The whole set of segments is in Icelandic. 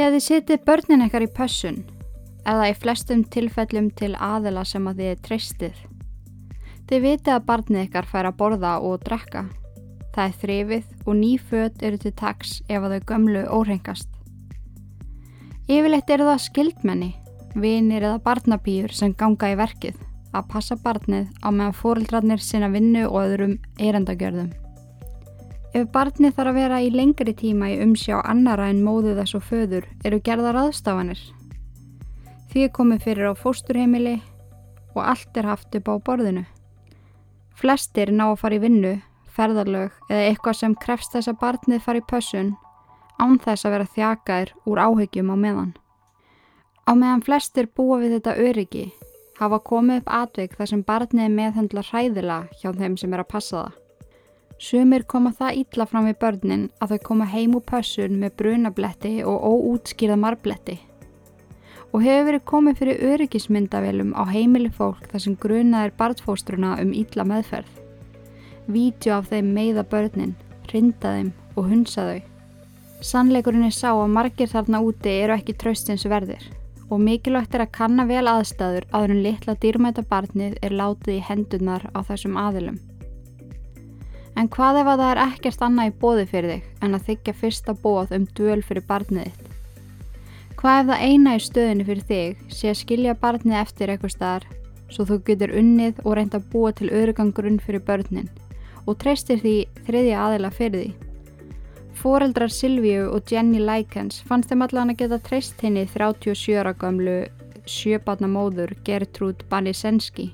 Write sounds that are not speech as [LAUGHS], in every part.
Þegar þið setið börnin ekkar í pössun, eða í flestum tilfellum til aðila sem að þið treystið, þið vitið að barnið ykkar fær að borða og drekka. Það er þrifið og ný född eru til taks ef að þau gömlu óhrengast. Yfirleitt eru það skildmenni, vinir eða barnabýjur sem ganga í verkið að passa barnið á meðan fóreldrarnir sinna vinnu og öðrum eirandagjörðum. Ef barnið þarf að vera í lengri tíma í umsjá annara en móðu þess og föður eru gerðar aðstafanir. Því er komið fyrir á fósturheimili og allt er haft upp á borðinu. Flestir ná að fara í vinnu, ferðarlög eða eitthvað sem krefst þess að barnið fara í pössun án þess að vera þjakaðir úr áhyggjum á meðan. Á meðan flestir búa við þetta öryggi hafa komið upp atveik þar sem barnið meðhendla hræðila hjá þeim sem er að passa það. Sumir koma það ítla fram við börnin að þau koma heim úr pössun með brunabletti og óútskýrða marbletti. Og hefur verið komið fyrir öryggismyndavelum á heimili fólk þar sem grunaðir barnfóstruna um ítla meðferð. Vídeó af þeim meiða börnin, rinda þeim og hunsa þau. Sannleikurinn er sá að margir þarna úti eru ekki tröstins verðir og mikilvægt er að kanna vel aðstæður áður en litla dýrmæta barnið er látið í hendunar á þessum aðilum. En hvað ef að það er ekkert annað í bóði fyrir þig en að þykja fyrsta bóð um döl fyrir barnið þitt? Hvað ef það eina í stöðinu fyrir þig sé að skilja barnið eftir eitthvað staðar svo þú getur unnið og reynda að búa til örugangrunn fyrir börnin og treystir því þriðja aðila fyrir því? Fóreldrar Silvíu og Jenny Likens fannst þeim allan að geta treyst henni 37 ára gamlu sjöbarna móður Gertrúd Banisenski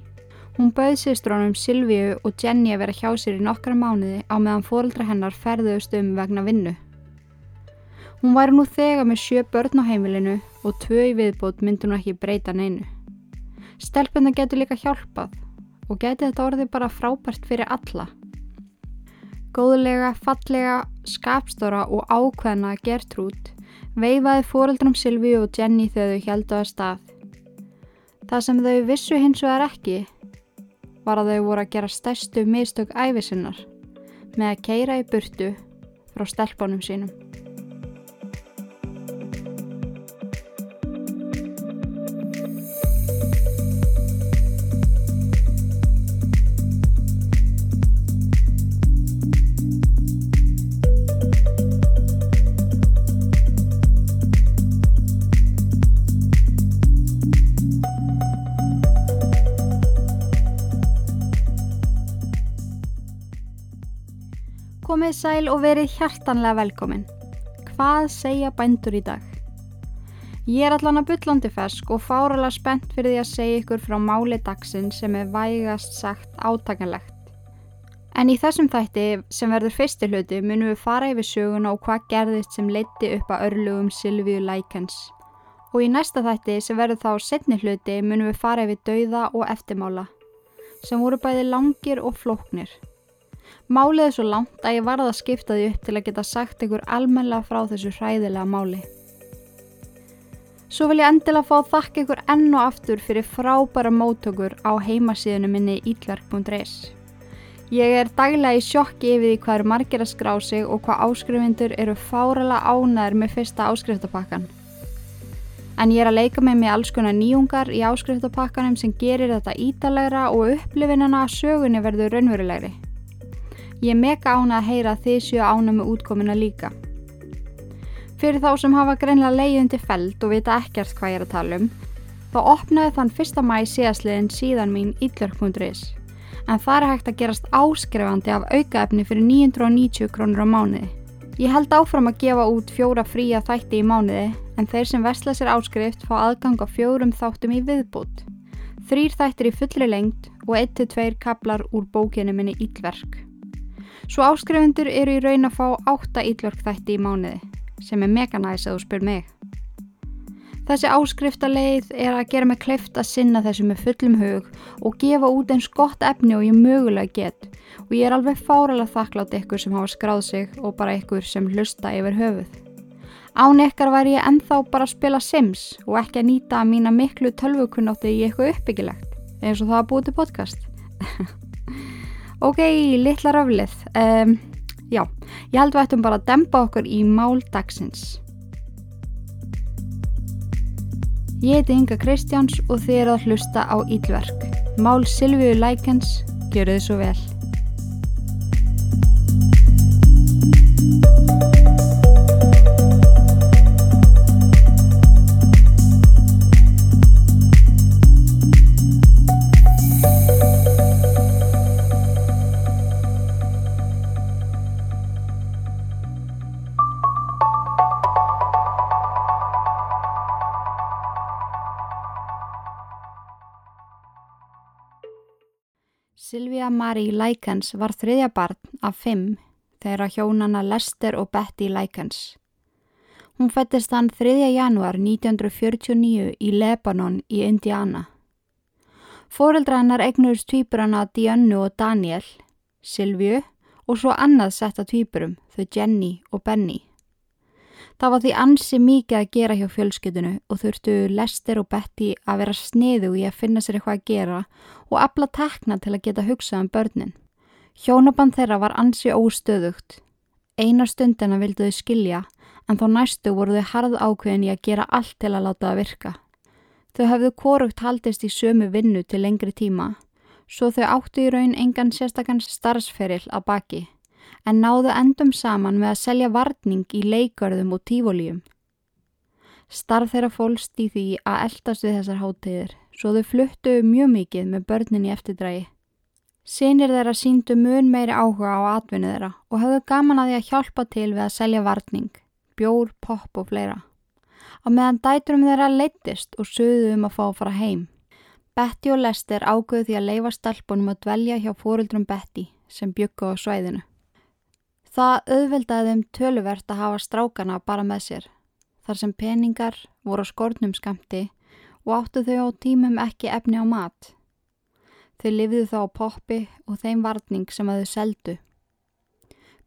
Hún bauð sýstrónum Silvíu og Jenny að vera hjá sér í nokkra mánuði á meðan fóröldra hennar ferðuðust um vegna vinnu. Hún væri nú þegar með sjö börn á heimilinu og tvö í viðbót myndi hún ekki breyta neinu. Stelpunna getur líka hjálpað og getur þetta orðið bara frábært fyrir alla. Góðlega, fallega, skapstóra og ákveðna Gertrúd veifaði fóröldram Silvíu og Jenny þegar þau heldu að stað. Það sem þau vissu hins vegar ekki var að þau voru að gera stærstu mistök æfisinnar með að keira í burtu frá stelpunum sínum. Komið sæl og verið hjartanlega velkomin. Hvað segja bændur í dag? Ég er allan að byllandi fersk og fáralega spennt fyrir því að segja ykkur frá máli dagsinn sem er vægast sagt átakanlegt. En í þessum þætti sem verður fyrsti hluti munum við fara yfir söguna og hvað gerðist sem leiti upp að örlugum Silvíu Lækens. Og í næsta þætti sem verður þá setni hluti munum við fara yfir dauða og eftirmála sem voru bæði langir og flóknir. Málið er svo langt að ég varða að skipta því upp til að geta sagt einhver almennilega frá þessu hræðilega máli. Svo vil ég endilega fá þakka ykkur enn og aftur fyrir frábæra móttökur á heimasíðunum minni ítlark.is. Ég er daglega í sjokki yfir því hvað eru margir að skrá sig og hvað áskrifindur eru fárala ánæður með fyrsta áskrifstapakkan. En ég er að leika með mig alls konar nýjungar í áskrifstapakkanum sem gerir þetta ídalegra og upplifinina að sögunni verður raunverulegri. Ég er mega ána að heyra að þið séu ána með útkomina líka. Fyrir þá sem hafa greinlega leiðin til feld og vita ekkert hvað ég er að tala um, þá opnaði þann 1. mæ síðastliðin síðan mín íllörk.is en það er hægt að gerast áskrifandi af aukaefni fyrir 990 krónur á mánuði. Ég held áfram að gefa út fjóra fría þætti í mánuði en þeir sem vestla sér áskrift fá aðgang á fjórum þáttum í viðbútt. Þrýr þættir í fullri lengt og 1-2 kaplar úr bókinu minni Íllverk. Svo áskrifundur eru í raun að fá 8 íllörk þætti í mánuði, sem er meganæs að þú spyr mig. Þessi áskriftarleið er að gera mig kleift að sinna þessu með fullum hug og gefa út eins gott efni og ég mögulega get og ég er alveg fáralega þakklátt ykkur sem hafa skráð sig og bara ykkur sem hlusta yfir höfuð. Án ykkar væri ég enþá bara að spila Sims og ekki að nýta mína miklu tölvukunnótti í eitthvað uppbyggilegt eins og það að búið til podcast. [LAUGHS] Ok, litla röflið. Um, já, ég held að við ættum bara að dempa okkur í mál dagsins. Ég heiti Inga Kristjáns og þið eru að hlusta á Ílverk. Mál Silvíu Lækens, gjöru þið svo vel. Marie Lækens var þriðja barn af fimm þeirra hjónana Lester og Betty Lækens. Hún fættist hann 3. januar 1949 í Lebanon í Indiana. Fóreldra hennar eignuðist tvíburana Diannu og Daniel, Silviu og svo annað setta tvíburum, þau Jenny og Benny. Það var því ansi mikið að gera hjá fjölskytunu og þurftu Lester og Betty að vera sniðu í að finna sér eitthvað að gera og afla tekna til að geta hugsað um börnin. Hjónaband þeirra var ansi óstöðugt. Einar stundina vildu þau skilja en þá næstu voru þau harð ákveðin í að gera allt til að láta það virka. Þau hafðu korugt haldist í sömu vinnu til lengri tíma svo þau áttu í raun engan sérstakann starfsferill að baki en náðu endum saman með að selja varning í leikörðum og tífolíum. Starf þeirra fólst í því að eldast við þessar hátíðir, svo þau fluttu mjög mikið með börnin í eftirdrægi. Sinir þeirra síndu mun meiri áhuga á atvinnu þeirra og hafðu gaman að því að hjálpa til við að selja varning, bjór, popp og fleira. Á meðan dæturum þeirra leittist og sögðu um að fá að fara heim. Betty og Lester ágöðu því að leifa stelpunum að dvelja hjá fóruldrum Betty sem byggu á svæðinu. Það auðveldaði þeim töluvert að hafa strákana bara með sér, þar sem peningar voru á skortnum skamti og áttu þau á tímum ekki efni á mat. Þau lifðu þá á poppi og þeim varning sem að þau seldu.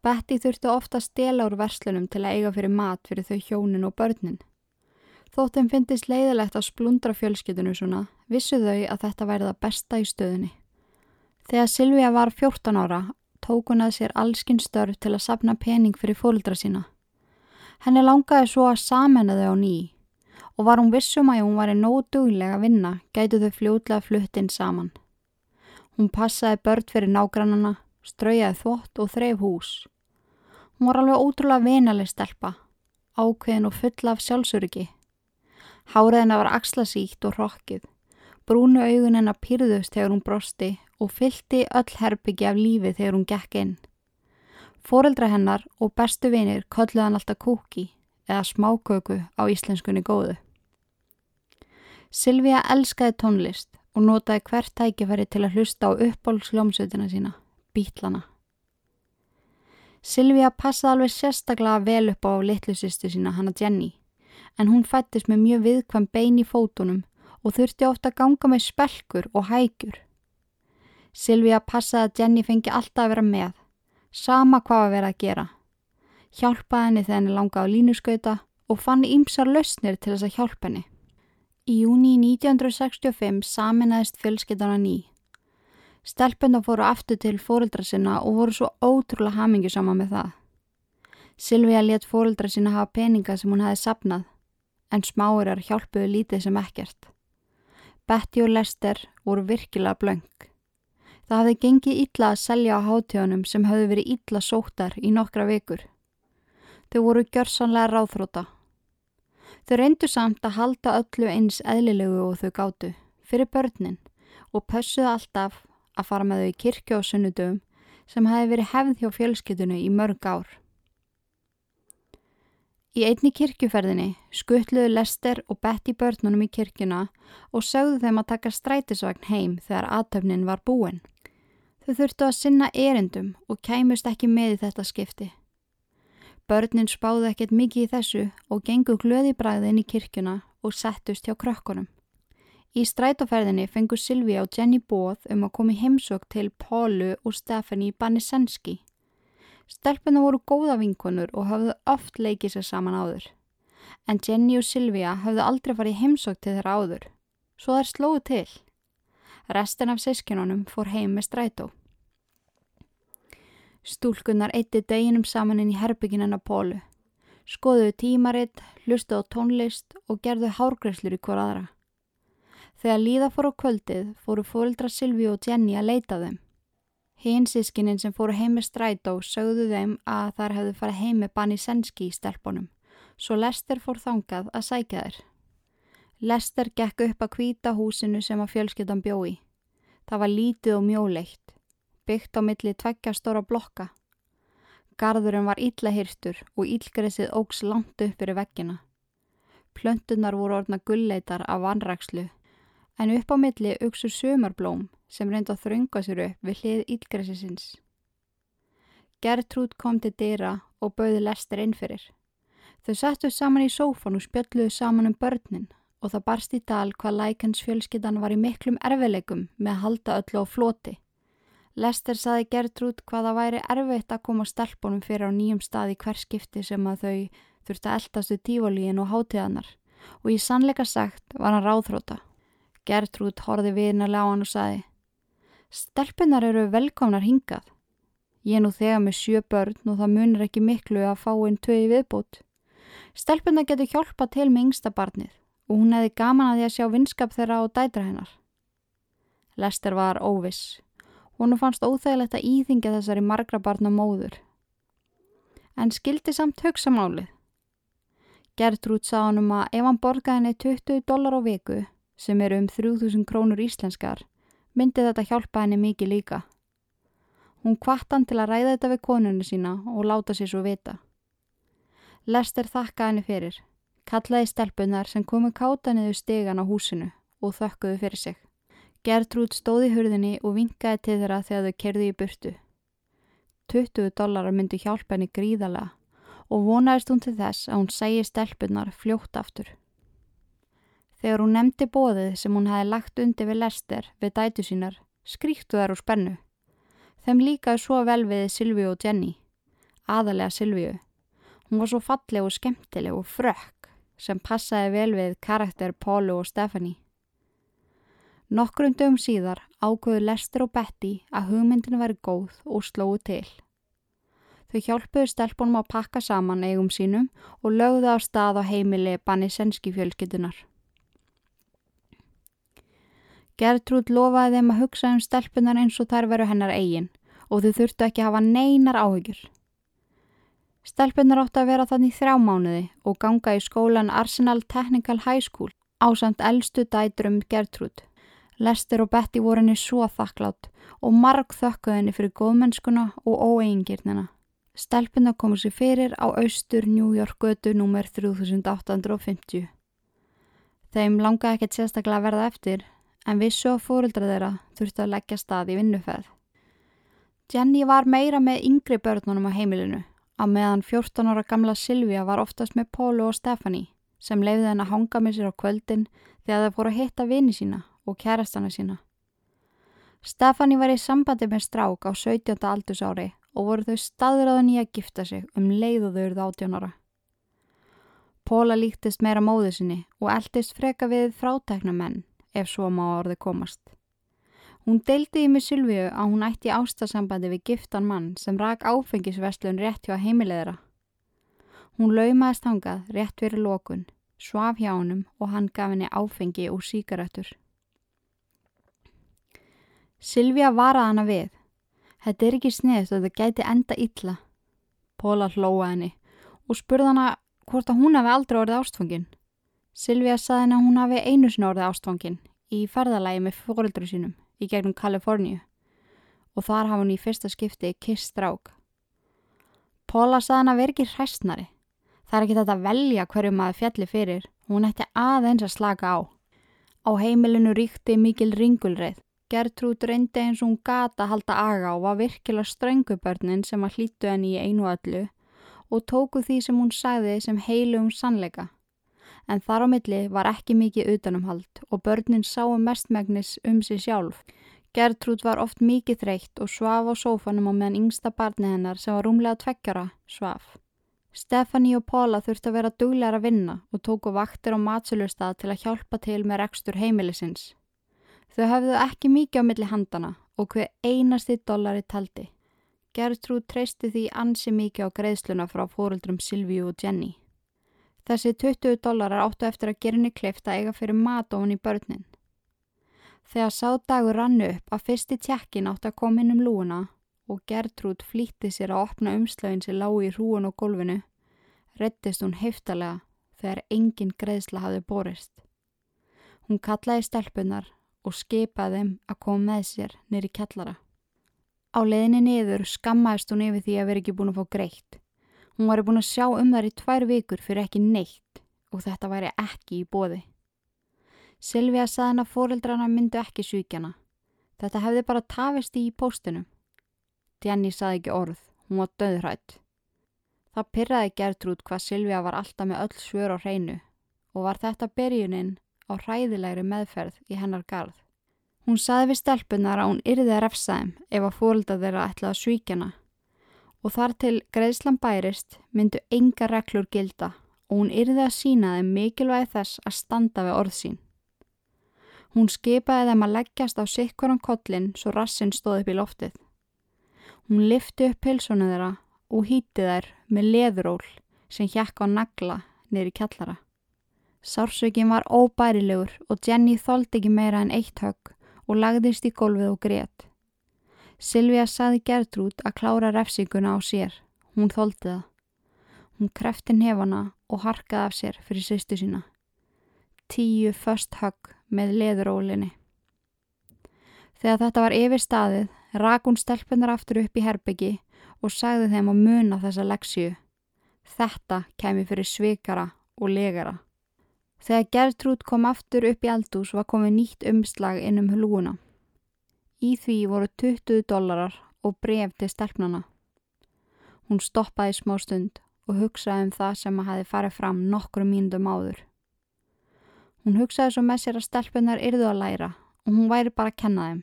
Betty þurftu ofta stela úr verslunum til að eiga fyrir mat fyrir þau hjónin og börnin. Þótt þeim finnist leiðilegt að splundra fjölskytunu svona, vissu þau að þetta væri það besta í stöðunni. Þegar Silvíja var 14 ára tók hún að sér allskinn störf til að sapna pening fyrir fólkdra sína. Henni langaði svo að samena þau á ný og var hún vissum að hún var í nóg duglega að vinna gætu þau fljótlega fluttinn saman. Hún passaði börn fyrir nágrannana, straujaði þvott og þreif hús. Hún var alveg ótrúlega venaleg stelpa, ákveðin og fulla af sjálfsöryggi. Háriðina var axlasíkt og rokkið, brúnu augun hennar pyrðust þegar hún brosti og fylti öll herbyggi af lífi þegar hún gekk inn. Fóreldra hennar og bestu vinir kolluði hann alltaf kúki eða smáköku á íslenskunni góðu. Silvíja elskaði tónlist og notaði hvert tækifæri til að hlusta á uppbólsljómsutina sína, bítlana. Silvíja passaði alveg sérstaklega vel upp á litlusistu sína, hanna Jenny, en hún fættist með mjög viðkvæm bein í fótunum og þurfti ofta að ganga með spelkur og hægjur. Silvíja passaði að Jenny fengi alltaf að vera með, sama hvað að vera að gera. Hjálpaði henni þegar henni langaði línuskauta og fann ímsar lausnir til þess að hjálpa henni. Í júni 1965 saminæðist fjölskyldana ný. Stelpenda fóru aftur til fóreldra sinna og voru svo ótrúlega hamingi sama með það. Silvíja let fóreldra sinna hafa peninga sem hún hefði sapnað, en smáurar hjálpuðu lítið sem ekkert. Betty og Lester voru virkilega blöng. Það hafði gengið illa að selja á hátíðunum sem hafði verið illa sóttar í nokkra vikur. Þau voru gjörsanlega ráðþróta. Þau reyndu samt að halda öllu eins eðlilegu og þau gáttu, fyrir börnin, og pössuðu alltaf að fara með þau í kirkju á sunnudöfum sem hafi verið hefð hjá fjölskytunu í mörg ár. Í einni kirkjuferðinni skuttluðu Lester og Betty börnunum í kirkjuna og sögðu þeim að taka strætisvagn heim þegar aðtöfnin var búin. Þau þurftu að sinna erindum og kæmust ekki með í þetta skipti. Börnin spáðu ekkert mikið í þessu og gengu glöði bræðin í kirkuna og settust hjá krökkunum. Í strætóferðinni fengu Silvi og Jenny bóð um að komi heimsók til Pálu og Stefani Banisenski. Stelpuna voru góða vinkonur og hafðu oft leikið sér saman áður. En Jenny og Silvia hafðu aldrei farið heimsók til þeirra áður. Svo þær slóðu til. Restin af sískinunum fór heim með strætó. Stúlkunnar eitti deginum saman inn í herbyggin hennar Pólu. skoðuðu tímaritt, hlustu á tónlist og gerðu hárgreifslur í hver aðra. Þegar líða fór á kvöldið fóru fórildra Silvi og Jenny að leita þeim. Hinsískinin sem fóru heim með strætó sögðu þeim að þær hefðu farið heim með Banni Senski í stelpunum, svo Lester fór þangað að sækja þeir. Lester gekk upp að kvíta húsinu sem að fjölskyttan bjói. Það var lítið og mjóleitt, byggt á milli tveggja stóra blokka. Garðurinn var illa hyrstur og ílgresið ógs langt upp fyrir veggina. Plöntunar voru orðna gulleitar af vanrækslu, en upp á milli auksur sömarblóm sem reyndi að þrönga sér upp við hlið ílgresisins. Gertrúd kom til dýra og bauði Lester innfyrir. Þau settu saman í sófan og spjölluðu saman um börnin og það barst í dal hvað lækans fjölskyttan var í miklum erfileikum með að halda öllu á floti. Lester saði Gertrúd hvað það væri erfitt að koma stelpunum fyrir á nýjum stað í hver skipti sem að þau þurfti að eldastu tífolíin og hátíðanar og í sannleika sagt var hann ráðþróta. Gertrúd horði viðnarlega á hann og saði Stelpunar eru velkomnar hingað. Ég nú þegar með sjö börn og það munir ekki miklu að fá einn tögi viðbútt. Stelpunar getur hjálpa til með yngsta barnið og hún hefði gaman að því að sjá vinskap þeirra og dætra hennar. Lester var óviss. Hún fannst óþægilegt að íþingja þessari margra barna móður. En skildi samt hugsa málið. Gertrúd sá hann um að ef hann borgaði henni 20 dólar á viku, sem eru um 3000 krónur íslenskar, myndi þetta hjálpa henni mikið líka. Hún kvart hann til að ræða þetta við konunni sína og láta sér svo vita. Lester þakka henni fyrir, kallaði stelpunar sem komu káta niður stegan á húsinu og þökkuðu fyrir sig. Gertrúd stóði hurðinni og vinkaði til þeirra þegar þau kerði í burtu. 20 dólarar myndi hjálpa henni gríðarlega og vonaðist hún til þess að hún segi stelpunar fljótt aftur. Þegar hún nefndi bóðið sem hún hefði lagt undir við lester við dætu sínar, skríktu þær úr spennu. Þeim líkaði svo vel við Silvíu og Jenny, aðalega Silvíu. Hún var svo falleg og skemmtileg og frökk sem passaði vel við karakter Pólu og Stefani. Nokkrum dögum síðar ákvöðu Lester og Betty að hugmyndinu væri góð og slóðu til. Þau hjálpuðu stelpunum að pakka saman eigum sínum og lögðu á stað á heimili Bannisenski fjölskytunar. Gertrúd lofaði þeim að hugsa um stelpunar eins og þær veru hennar eigin og þau þurftu ekki að hafa neinar áhyggjur. Stelpunar áttu að vera þannig þrjá mánuði og ganga í skólan Arsenal Technical High School á samt eldstu dætrum Gertrúd. Lester og Betty voru henni svo þakklátt og marg þökkuð henni fyrir góðmennskuna og óeigingirnina. Stelpuna komu sér fyrir á austur New York götu nr. 3850. Þeim langaði ekkert sérstaklega að verða eftir en vissu á fóruldra þeirra þurfti að leggja stað í vinnufæð. Jenny var meira með yngri börnunum á heimilinu að meðan 14 ára gamla Silvia var oftast með Pólu og Stefani sem leiði henn að hanga með sér á kvöldin þegar það fór að hitta vini sína og kærastana sína. Stefani var í sambandi með strák á 17. aldursári og voru þau staðræðan í að gifta sig um leið og þau eruð átjónara. Póla líktist meira móðu sinni og eldist freka við frátækna menn ef svo má orði komast. Hún deildi í mig Sylvíu að hún ætti ástasambandi við giftan mann sem rak áfengisverslun rétt hjá heimileðra. Hún laumaðist hangað rétt fyrir lókun, svaf hjá honum og hann gaf henni áfengi og síkaretur. Silvija varaði hana við. Þetta er ekki sniðst og það gæti enda illa. Póla hlóa henni og spurði hana hvort að hún hafi aldrei orðið ástfangin. Silvija saði henni að hún hafi einu sinni orðið ástfangin í ferðalagi með fóröldru sínum í gegnum Kaliforníu og þar hafa hún í fyrsta skipti kist strák. Póla saði henni að veri ekki hræstnari. Það er ekki þetta að velja hverju maður fjalli fyrir og hún ætti aðeins að slaka á. Á heimilinu ríkti mikil ringulreið Gertrúd reyndi eins og hún gata halda aga og var virkilega ströngubörnin sem að hlýtu henni í einu öllu og tóku því sem hún sagði sem heilum sannleika. En þar á milli var ekki mikið utanumhald og börnin sáu mestmægnis um sig sjálf. Gertrúd var oft mikið þreytt og svaf á sófanum á meðan yngsta barni hennar sem var rúmlega tveggjara svaf. Stefani og Póla þurfti að vera duglegar að vinna og tóku vaktir á matsölustad til að hjálpa til með rekstur heimilisins. Þau hafðu ekki mikið á milli handana og hver einasti dollari taldi. Gertrúd treysti því ansi mikið á greiðsluna frá fóruldrum Silvíu og Jenny. Þessi 20 dólarar áttu eftir að gera henni kleift að eiga fyrir mat ofan í börnin. Þegar sá dagur rannu upp að fyrsti tjekkin átt að koma inn um lúuna og Gertrúd flýtti sér að opna umslögin sem lág í hrúun og gólfinu, rettist hún heftalega þegar engin greiðsla hafði borist. Hún kallaði stelpunar og skipaði þeim að koma með sér nýri kjallara. Á leðinni niður skammaðist hún yfir því að vera ekki búin að fá greitt. Hún var búin að sjá um þar í tvær vikur fyrir ekki neitt og þetta væri ekki í bóði. Silvija saði hann að fóreldrana myndu ekki svíkjana. Þetta hefði bara tafist í póstunum. Jenny saði ekki orð, hún var döðrætt. Það pyrraði Gertrúd hvað Silvija var alltaf með öll svör á hreinu og var þetta byrjunin á hræðilegri meðferð í hennar garð. Hún saði við stelpunar að hún yrði að refsa þeim ef að fórelda þeirra ætlaði að svíkjana og þar til greiðslan bærist myndu enga reglur gilda og hún yrði að sína þeim mikilvægi þess að standa við orð sín. Hún skipaði þeim að leggjast á sikkuran kollin svo rassin stóð upp í loftið. Hún lifti upp pilsonu þeirra og hýtti þær með leðuról sem hjekk á nagla neyri kjallara. Sársökin var óbærilegur og Jenny þóldi ekki meira en eitt högg og lagðist í gólfið og grétt. Silvija saði Gertrúd að klára refsinguna á sér. Hún þóldi það. Hún krefti nefana og harkaði af sér fyrir sýstu sína. Tíu först högg með leðurólinni. Þegar þetta var yfir staðið, rak hún stelpunar aftur upp í herbyggi og sagði þeim að muna þessa leksju. Þetta kemi fyrir svikara og legara. Þegar Gertrúd kom aftur upp í aldús var komið nýtt umslag inn um hulúuna. Í því voru 20 dólarar og bref til stelpnana. Hún stoppaði smá stund og hugsaði um það sem að hafi farið fram nokkru mínutum áður. Hún hugsaði svo með sér að stelpunar yrðu að læra og hún væri bara að kenna þeim.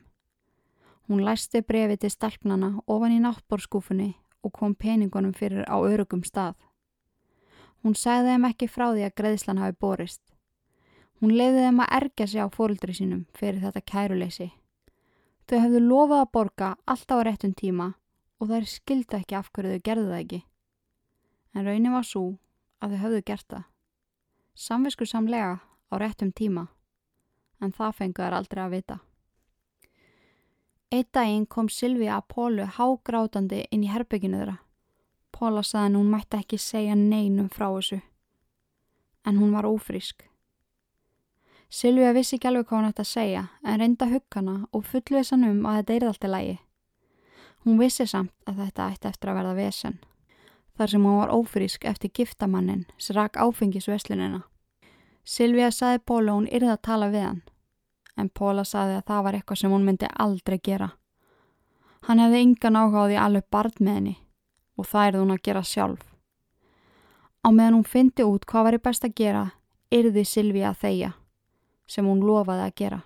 Hún læsti brefi til stelpnana ofan í náttbórskúfunni og kom peningunum fyrir á örugum stað. Hún segði þeim ekki frá því að greiðslan hafi borist. Hún leiði þeim að erga sig á fóröldri sínum fyrir þetta kæruleysi. Þau hefðu lofað að borga alltaf á réttum tíma og þær skildi ekki af hverju þau gerðu það ekki. En raunin var svo að þau hefðu gert það. Samvisku samlega á réttum tíma, en það fengu þær aldrei að vita. Eitt daginn kom Silvi að Pólu hágrátandi inn í herbygginu þeirra. Póla saði að hún mætti ekki segja neinum frá þessu. En hún var ófrísk. Silvi vissi ekki alveg hvað hún ætti að segja en reynda huggana og fullvisan um að þetta er alltaf lægi. Hún vissi samt að þetta ætti eftir að verða vesen. Þar sem hún var ófrísk eftir giftamannin sem rak áfengisveslunina. Silvi saði Póla hún yrði að tala við hann en Póla saði að það var eitthvað sem hún myndi aldrei gera. Hann hefði yngan áhugaði alveg barn með henni og það er hún að gera sjálf. Á meðan hún fyndi út hvað var í best að gera, yrði Silvíja að þeia, sem hún lofaði að gera.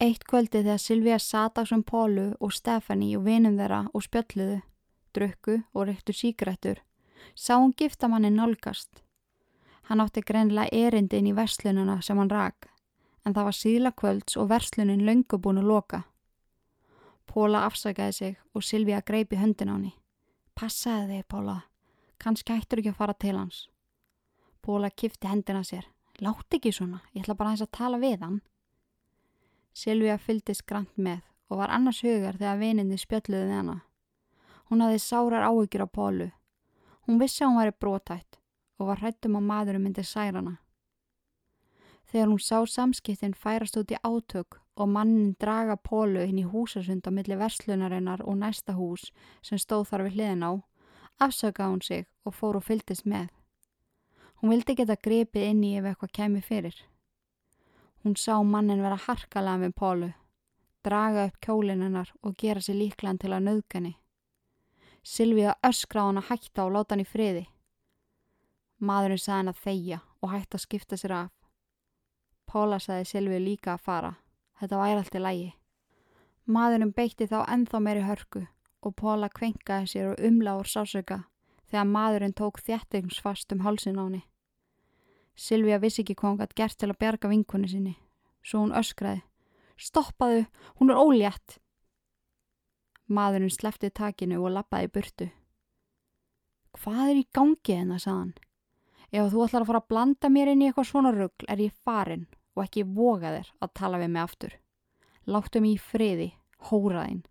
Eitt kvöldi þegar Silvíja sata sem Pólu og Stefani og vinum þeirra og spjölluðu, drukku og reyktu síkrettur, sá hún giftamanni nálgast. Hann átti greinlega erindin í verslununa sem hann rak en það var síðla kvölds og verslunin löngu búin að loka. Póla afsakaði sig og Silvíja greipi höndin á henni. Passaði þig, Póla. Kannski hættur ekki að fara til hans. Póla kifti hendina sér. Látt ekki svona, ég ætla bara að tala við hann. Silvíja fyldist grant með og var annars hugar þegar veninni spjölluði hana. Hún hafði sárar áhyggjur á Pólu. Hún vissi að hún væri brótætt og var hrættum að maðurum myndi særana. Þegar hún sá samskiptin færast út í átök og mannin draga pólu inn í húsasund á milli verslunarinnar og næsta hús sem stóð þar við hliðin á, afsökaði hún sig og fór og fyldist með. Hún vildi geta grepið inn í ef eitthvað kemi fyrir. Hún sá mannin vera harkalega með pólu, draga upp kjólinunnar og gera sér líklan til að nöðgani. Silvíða öskra á hann að hætta og láta hann í friði. Maðurinn sagði hann að þeia og hætta að skipta sér af. Póla saði Silvi líka að fara. Þetta væri allt í lægi. Maðurinn beitti þá enþá meiri hörku og Póla kvenkaði sér og umla úr sásöka þegar maðurinn tók þjættingsfast um hálsin á henni. Silvíja vissi ekki hvað hún gætt gert til að berga vinkunni sinni. Svo hún öskraði. Stoppaðu, hún er ólétt. Maðurinn slefti takinu og lappaði burtu. Hvað er í gangi hennar, saðan? Ef þú ætlar að fara að blanda mér inn í eitthvað svona ruggl er ég farin og ekki voga þér að tala við mig aftur. Láttu mig í friði, hóraðinn.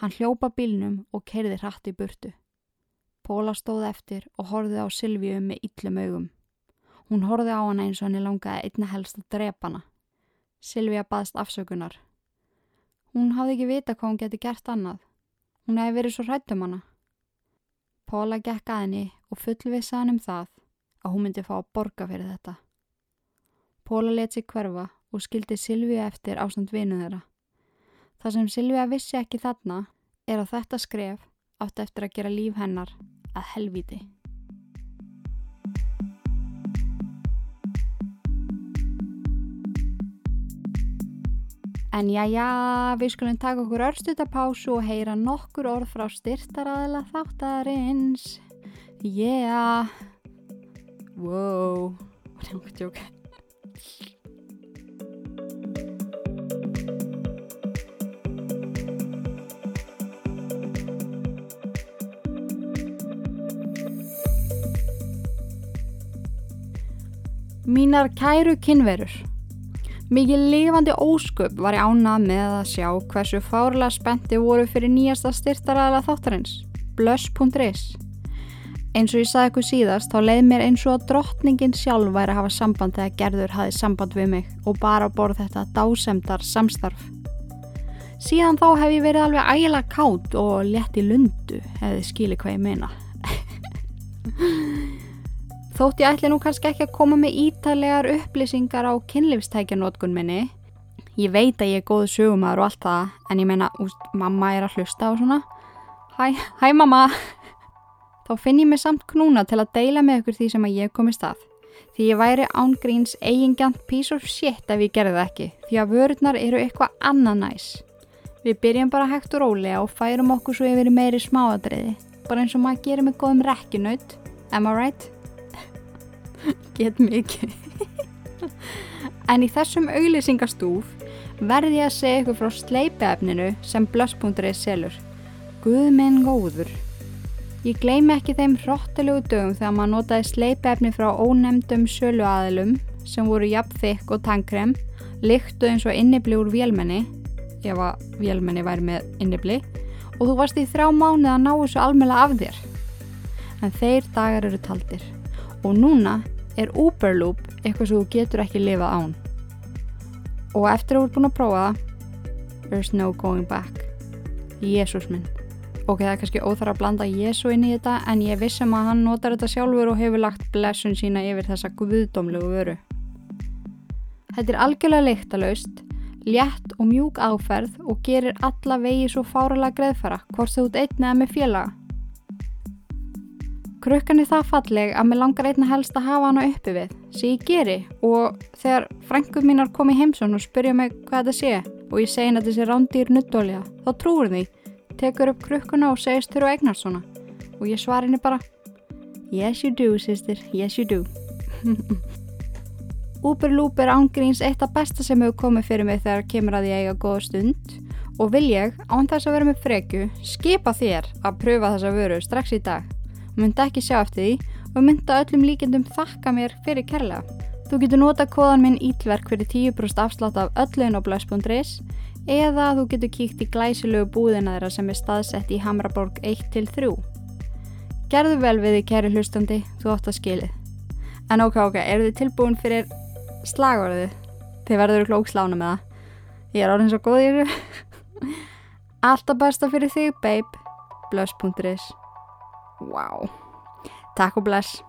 Hann hljópa bílnum og kerði hratt í burtu. Póla stóð eftir og horfið á Silvíu með yllum augum. Hún horfið á hana eins og henni langaði einna helst að drepa hana. Silvíu baðst afsökunar. Hún hafði ekki vita hvað hún geti gert annað. Hún hefði verið svo hrættum hana. Póla gekk að henni og fullvisa hann um það að hún myndi fá að borga fyrir þetta. Póla let sig hverfa og skildi Silvíu eftir ástand vinu þeirra. Það sem Silvíu vissi ekki þarna er að þetta skref átt eftir að gera líf hennar að helviti. En já, já, við skulum taka okkur örstutapásu og heyra nokkur orð frá styrtaraðila þáttarins. Yeah. Wow. Það er okkur tjók. Mínar kæru kynverur. Mikið lifandi ósköp var ég ánað með að sjá hversu fárlega spenti voru fyrir nýjasta styrtaræðala þáttarins, blöss.is. Eins og ég sagði eitthvað síðast, þá leið mér eins og að drottningin sjálf væri að hafa samband þegar gerður hafi samband við mig og bara borð þetta dásemdar samstarf. Síðan þá hef ég verið alveg ægila kátt og létt í lundu, hefði skilið hvað ég meina. [LAUGHS] Þótt ég ætli nú kannski ekki að koma með ítalegar upplýsingar á kynlifstækjanótkun minni. Ég veit að ég er góð sögumæður og allt það, en ég meina, úst, mamma er að hlusta og svona. Hæ, hæ mamma! Þá finn ég mig samt knúna til að deila með ykkur því sem að ég komi stað. Því ég væri ángríns eigingjant piece of shit ef ég gerði það ekki, því að vörurnar eru eitthvað annað næs. Við byrjum bara hægt og rólega og færum okkur svo yfir meiri smáadreiði, bara eins og maður gerir með góðum rekkinnaut, am I right? Get mikið. En í þessum auglýsingastúf verði ég að segja ykkur frá sleipiefninu sem blöss.is selur. Guð minn góður. Ég gleymi ekki þeim hróttilegu dögum þegar maður notaði sleipiefni frá ónemdum söluaðilum sem voru jafn þykk og tankrem líktu eins og innibli úr vélmenni ef að vélmenni væri með innibli og þú varst í þrjá mánuð að ná þessu almela af þér. En þeir dagar eru taldir. Og núna er Uberloop eitthvað sem þú getur ekki lifað án. Og eftir að þú ert búin að prófa það, there's no going back. Jésús minn. Ok, það er kannski óþar að blanda Jésu inn í þetta en ég vissum að hann notar þetta sjálfur og hefur lagt blessun sína yfir þessa guðdómlegu vöru. Þetta er algjörlega leiktalaust, létt og mjúk áferð og gerir alla vegi svo fáralega greðfara hvort þú ert einn eða með félaga. Krukkan er það falleg að mér langar einna helst að hafa hana uppi við, sem ég geri og þegar frænguð mínar kom í heimsón og spyrja mig hvað þetta sé og ég segin að þessi rándýr nuttólja, þá trúur því, tekur upp krukkuna og segist þurru eignar svona og ég svar henni bara Yes you do sýstir, yes you do. [LAUGHS] Uberloop er ángríns eitt af besta sem hefur komið fyrir mig þegar kemur að ég eiga góða stund. Og vil ég, án þess að vera með frekju, skipa þér að pröfa þessa vöru strax í dag myndi ekki sjá eftir því og myndi öllum líkendum þakka mér fyrir kærlega. Þú getur nota kóðan minn ítverk fyrir 10% afslátt af öllun og blöss.is eða þú getur kíkt í glæsilegu búðina þeirra sem er staðsett í Hamraborg 1-3. Gerðu vel við því kæri hlustandi, þú átt að skilið. En ok, ok, eru þið tilbúin fyrir slagorðið? Þið verður klókslána með það. Ég er orðin svo góð í þessu. [LAUGHS] Alltaf besta fyrir þig, babe. Blöss.is Wow. Takk og bless.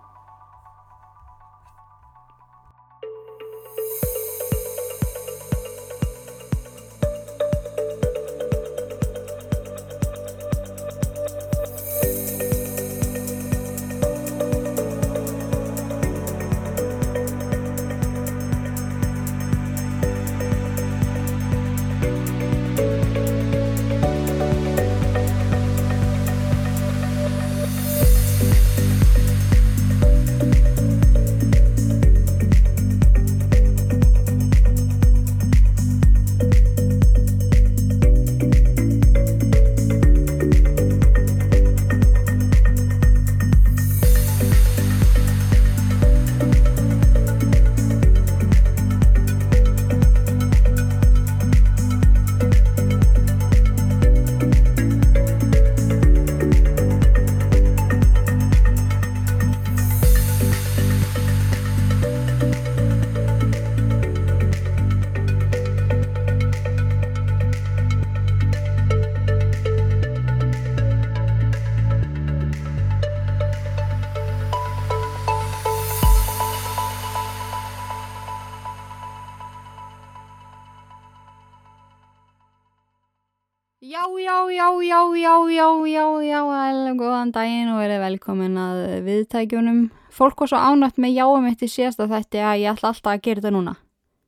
Viðtækjunum. Fólk var svo ánætt með jáum eitt í síðasta þætti að ég ætla alltaf að gera þetta núna.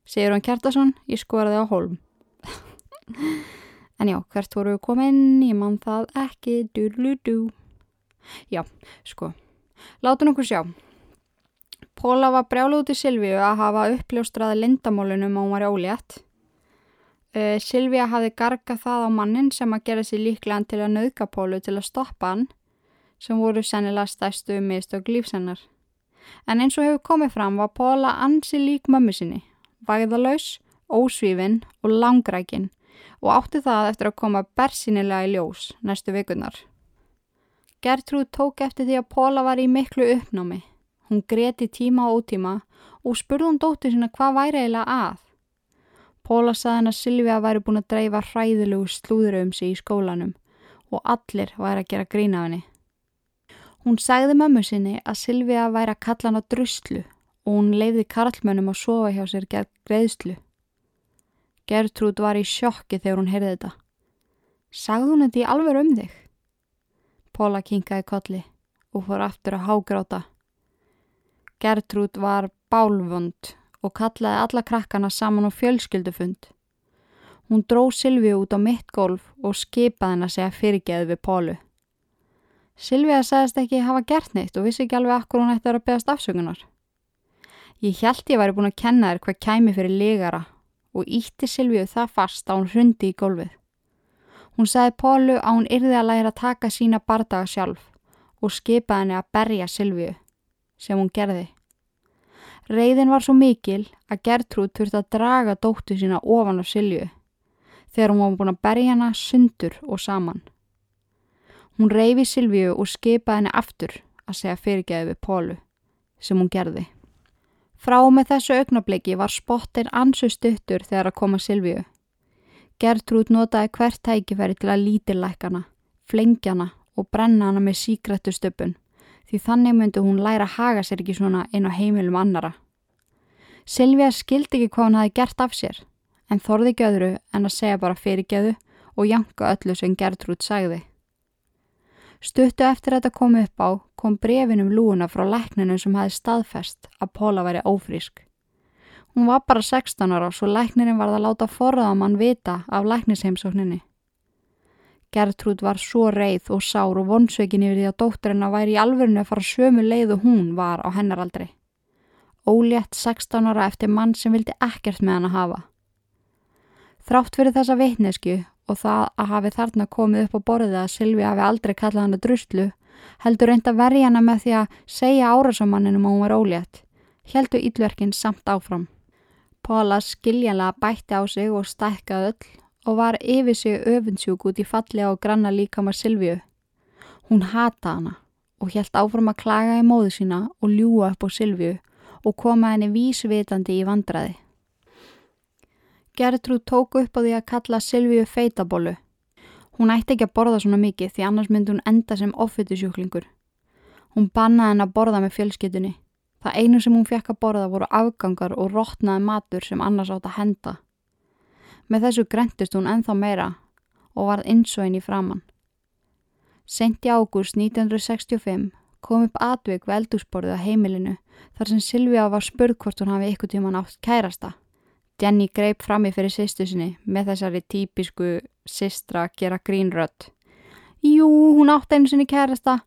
Sigur hann Kjartason, ég skoraði á holm. en já, hvert voru við komin? Ég mann það ekki, dúrlúdú. Já, sko, láta nokkur sjá. Póla var brjálu út í Silvíu að hafa uppljóstraði lindamólunum og hún var ólétt. Uh, Silvíja hafi gargað það á mannin sem að gera sér líklegan til að nauðga Pólu til að stoppa hann sem voru sennilega stæstu mistök lífsennar. En eins og hefur komið fram var Póla ansi lík mömmu sinni, væðalös, ósvífin og langrækin og átti það eftir að koma bersinilega í ljós næstu vikurnar. Gertrúd tók eftir því að Póla var í miklu uppnámi. Hún greti tíma og ótíma og spurði hún dóttur sína hvað væri eiginlega að. Póla saði hann að Silvija væri búin að dreifa hræðilegu slúður um sig í skólanum og allir væri að gera grína henni. Hún sagði mömmu sinni að Silvija væri að kalla hann á druslu og hún leiði karlmönnum að sofa hjá sér gegn greiðslu. Gertrúd var í sjokki þegar hún heyrði þetta. Sagði hún þetta í alveg um þig? Póla kinkaði kolli og fór aftur að hágráta. Gertrúd var bálvönd og kallaði alla krakkana saman á fjölskyldufund. Hún dró Silvíu út á mitt golf og skipaði henn að segja fyrirgeðu við Pólu. Silvíu sagðist ekki hafa gert neitt og vissi ekki alveg akkur hún ætti að beðast afsökunar. Ég held ég væri búin að kenna þér hvað kæmi fyrir legara og ítti Silvíu það fast að hún hrundi í golfið. Hún sagði Pólu að hún yrði að læra að taka sína bardaga sjálf og skipaði henni að berja Silvíu sem hún gerði. Reyðin var svo mikil að Gertrúd þurfti að draga dóttu sína ofan af Silju þegar hún var búin að berja hana sundur og saman. Hún reyfi Silju og skipaði henni aftur að segja fyrirgeði við Pólu sem hún gerði. Frá með þessu augnabliki var spottin ansu stuttur þegar að koma Silju. Gertrúd notaði hvert tækifæri til að lítillækana, flengjana og brenna hana með síkrættu stöpun því þannig myndi hún læra að haga sér ekki svona inn á heimilum annara. Silvija skildi ekki hvað hún hafi gert af sér, en þorði ekki öðru en að segja bara fyrirgeðu og janka öllu sem Gertrúd sagði. Stuttu eftir þetta komu upp á kom brefinum lúuna frá lækninu sem hafi staðfest að Póla væri ófrísk. Hún var bara 16 ára svo læknirinn varð að láta forðamann vita af læknisheimsókninni. Gertrúd var svo reið og sár og vonsveikin yfir því að dótturinn að væri í alvörinu að fara sömu leið og hún var á hennaraldri. Ólétt 16 ára eftir mann sem vildi ekkert með hann að hafa. Þrátt fyrir þessa veitnesku og það að hafi þarna komið upp á borðið að Silvi hafi aldrei kallað hann að druslu, heldur reynd að verja hana með því að segja árasamanninum að hún var ólétt. Heldu ílverkin samt áfram. Póla skiljanlega bætti á sig og stækkaði öll og var yfir sig öfunnsjúk út í falli á granna líkamar Silvíu. Hún hata hana og helt áfram að klaga í móðu sína og ljúa upp á Silvíu og koma henni vísvitandi í vandraði. Gertrúd tóku upp á því að kalla Silvíu feitabólu. Hún ætti ekki að borða svona mikið því annars myndi hún enda sem offitusjúklingur. Hún bannaði henn að borða með fjölskytunni. Það einu sem hún fekk að borða voru afgangar og rótnaði matur sem annars átt að henda. Með þessu grentist hún enþá meira og varð insóin í framann. Sent í ágúst 1965 kom upp atvik við eldúsborðið á heimilinu þar sem Silvíá var spurð hvort hún hafi ykkur tíman átt kærasta. Jenny greip frammi fyrir sýstu sinni með þessari típisku systra gera grínrött. Jú, hún átt einu sinni kærasta.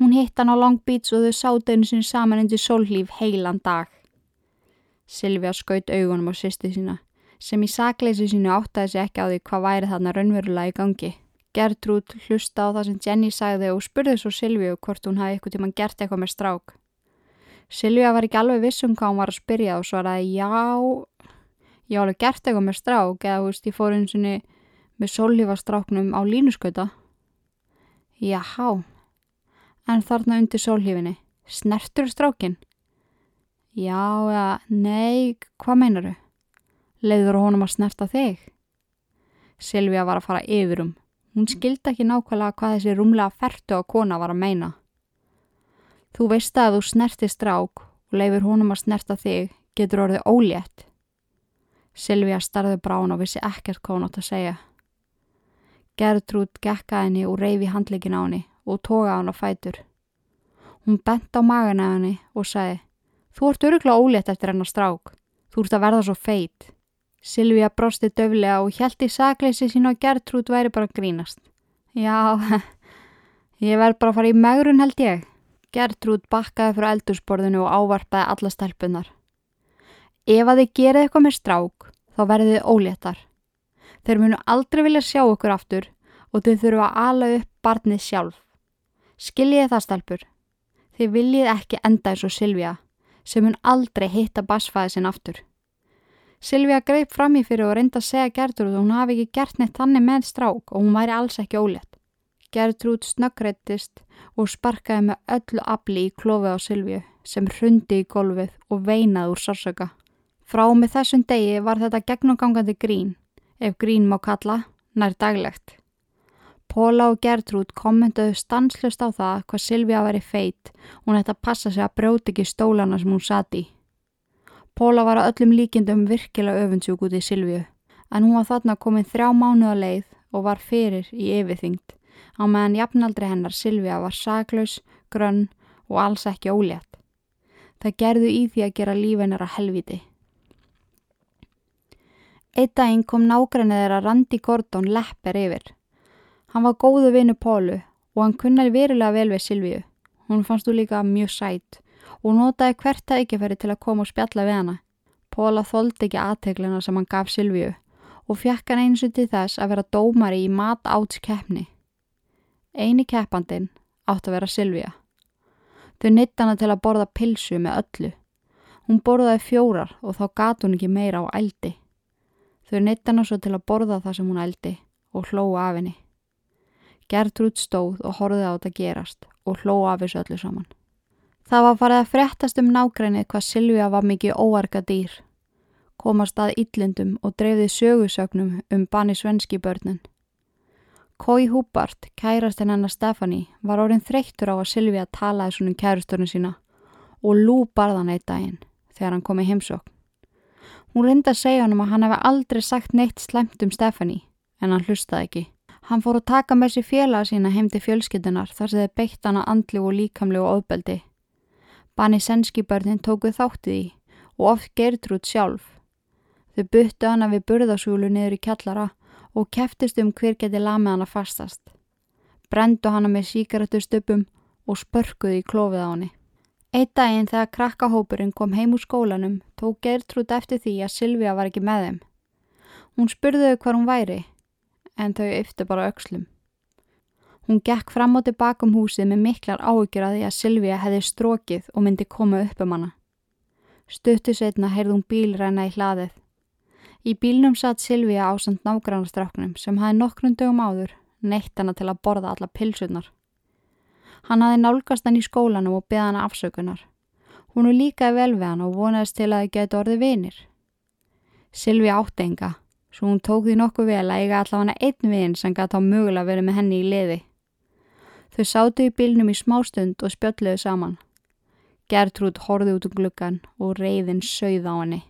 Hún hitt hann á Long Beach og þau sátt einu sinni saman undir sólhlíf heilan dag. Silvíá skaut augunum á sýstu sína sem í sakleysi sínu áttaði sig ekki á því hvað væri þarna raunverulega í gangi. Gertrúd hlusta á það sem Jenny sagði og spurði svo Silvíu hvort hún hafi eitthvað tíma gert eitthvað með strák. Silvíu var ekki alveg vissum hvað hún var að spyrja og svaraði já, ég alveg gert eitthvað með strák eða þú veist ég fór eins og með sólhífastráknum á línuskauta. Jáhá, en þarna undir sólhífinni, snertur strákin? Já, eða, nei, hvað meinaru? leiður honum að snerta þig. Silvíja var að fara yfirum. Hún skildi ekki nákvæmlega hvað þessi rúmlega fertu á kona var að meina. Þú veist að þú snerti strák og leifir honum að snerta þig getur orðið ólétt. Silvíja starði brán og vissi ekkert hvað hún átt að segja. Gertrúd gekka henni og reyfi handleikin á henni og toga hann á fætur. Hún bent á magan af henni og sagði Þú ert öruglega ólétt eftir hennar strák. Þú ert að verða svo feit. Silvíja brosti döflega og hjælti í sakleysi sín og Gertrúd væri bara grínast. Já, [LAUGHS] ég verð bara að fara í megrun held ég. Gertrúd bakkaði frá eldursporðinu og ávarpaði alla stelpunar. Ef að þið gerið eitthvað með strák, þá verðið óléttar. Þeir munu aldrei vilja sjá okkur aftur og þau þurfa að ala upp barnið sjálf. Skiljiði það stelpur. Þið viljið ekki enda eins og Silvíja sem mun aldrei hitta basfæði sinn aftur. Silvíja greip fram í fyrir og reynda að segja Gertrúd og hún hafi ekki gert neitt þannig með strák og hún væri alls ekki ólétt. Gertrúd snöggreittist og sparkaði með öllu afli í klófi á Silvíu sem hrundi í golfið og veinaði úr sársöka. Frá með þessum degi var þetta gegnumgangandi grín, ef grín má kalla, nær daglegt. Póla og Gertrúd kommentuðu stanslust á það hvað Silvíja var í feit og hún ætti að passa sig að brjóti ekki stólana sem hún sati. Póla var að öllum líkindum virkilega öfundsjúk út í Silvíu en hún var þarna komin þrjá mánu að leið og var fyrir í yfirþyngd á meðan jafnaldri hennar Silvíja var saklaus, grönn og alls ekki ólétt. Það gerðu í því að gera lífin er að helviti. Eitt daginn kom nágrannir þeirra Randi Gordon lepper yfir. Hann var góðu vinnu Pólu og hann kunnaði verilega vel við Silvíu. Hún fannst þú líka mjög sætt og notaði hvert tækifæri til að koma og spjalla við hana. Póla þóldi ekki aðteglina sem hann gaf Silvíu og fjekk hann eins og til þess að vera dómari í mat áts keppni. Einu keppandin átt að vera Silvíja. Þau nitt hana til að borða pilsu með öllu. Hún borðaði fjórar og þá gat hún ekki meira á ældi. Þau nitt hana svo til að borða það sem hún ældi og hlóa af henni. Gertrúd stóð og horfið á þetta gerast og hlóa af þessu öllu saman. Það var farið að frettast um nágrænið hvað Silvíja var mikið óarga dýr. Komast að yllindum og dreifði sögusögnum um banni svenski börnin. Kói Húbart, kærastinn hennar Stefani, var orðin þreyttur á að Silvíja talaði svonum kærusturnu sína og lú barðan eitt daginn þegar hann kom í heimsókn. Hún reyndi að segja hann um að hann hefði aldrei sagt neitt slemt um Stefani en hann hlustaði ekki. Hann fór að taka með sér félaga sína heim til fjölskytunar þar sem þeir beitt hana andli og líkamli og ofbeldi. Banni senskibörnin tókuð þáttið í og oft gertrúd sjálf. Þau byttu hana við burðasúlu niður í kjallara og keftist um hver geti lamið hana fastast. Brendu hana með síkaretustöpum og spörkuði í klófið á henni. Eitt daginn þegar krakkahópurinn kom heim úr skólanum tók Gertrúd eftir því að Silvíja var ekki með þeim. Hún spurðuði hvað hún væri en þau yftu bara aukslum. Hún gekk fram og tilbaka um húsið með miklar áhyggjur að því að Silvíja hefði strókið og myndi koma upp um hana. Stuttu setna heyrði hún bílræna í hlaðið. Í bílnum satt Silvíja á samt nágrannastráknum sem hafi nokkrum dögum áður neitt hana til að borða alla pilsunar. Hann hafi nálgast hann í skólanum og beða hana afsökunar. Hún er líka vel við hann og vonaðist til að þau geti orðið vinir. Silvíja átti enga svo hún tók því nokkuð vel að eiga allavega einn vinn sem gæti á mögulega verið með henni í liði. Þau sátu í bílnum í smástund og spjöldluðu saman. Gertrúd horfið út um gluggan og reyðin sögð á henni.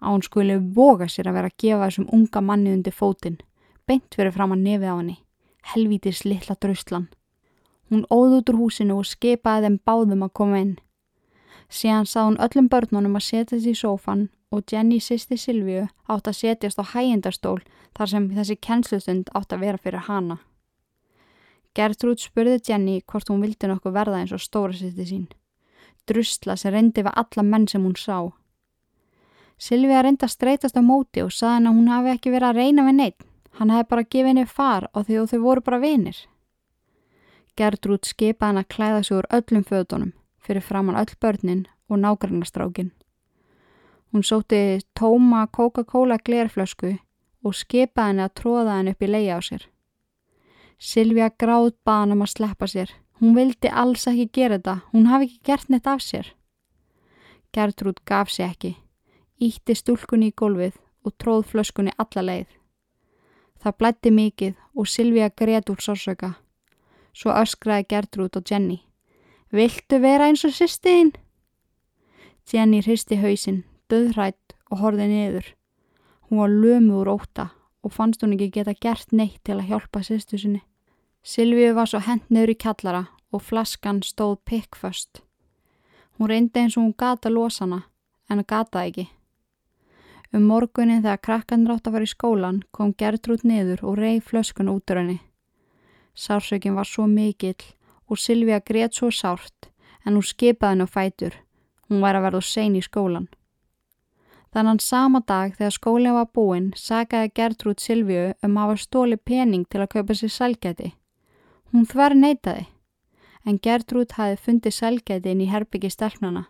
Án skuli voga sér að vera að gefa þessum unga manni undir fótinn, beint fyrir fram að nefið á henni, helvítis litla draustlan. Hún óð út úr húsinu og skipaði þeim báðum að koma inn. Síðan sá hún öllum börnunum að setja þessi í sófan og Jenny sýsti Silvíu átt að setjast á hægindastól þar sem þessi kennslustund átt að vera fyrir hana. Gertrúd spurði Jenny hvort hún vildi nokkuð verða eins og stóra sýsti sín. Drusla sem reyndi við alla menn sem hún sá. Silvíu reyndi að streytast á móti og saði henn að hún hafi ekki verið að reyna við neitt. Hann hefði bara gefið henni far og þau voru bara vinir. Gertrúd skipaði henn að klæða sig úr öllum föðunum fyrir framann öll börnin og nágrannastrákin. Hún sóti tóma Coca-Cola glerflösku og skipaði henni að tróða henni upp í leia á sér. Silvija gráð baðan um að sleppa sér. Hún vildi alls ekki gera þetta. Hún hafi ekki gert neitt af sér. Gertrúd gaf sér ekki. Ítti stúlkunni í gólfið og tróð flöskunni alla leið. Það blætti mikið og Silvija greiðt úr sársöka. Svo öskraði Gertrúd og Jenny. Viltu vera eins og sýstiðinn? Jenny hristi hausinn döðrætt og horfið niður. Hún var lömu úr óta og fannst hún ekki geta gert neitt til að hjálpa sýstu sinni. Silvíu var svo hent neyru í kjallara og flaskan stóð pikkföst. Hún reyndi eins og hún gata losana en gata ekki. Um morgunin þegar krakkan rátt að fara í skólan kom Gertrúd niður og reyð flöskun út úr henni. Sársökin var svo mikill og Silvíu greiðt svo sárt en hún skipaði henni á fætur. Hún var að verða sein í skólan. Þannig sama dag þegar skólinn var búinn sagaði Gertrúd Silvíu um að hafa stóli pening til að kaupa sér sælgæti. Hún þvar neytaði, en Gertrúd hafi fundið sælgæti inn í herbyggi stelpnana.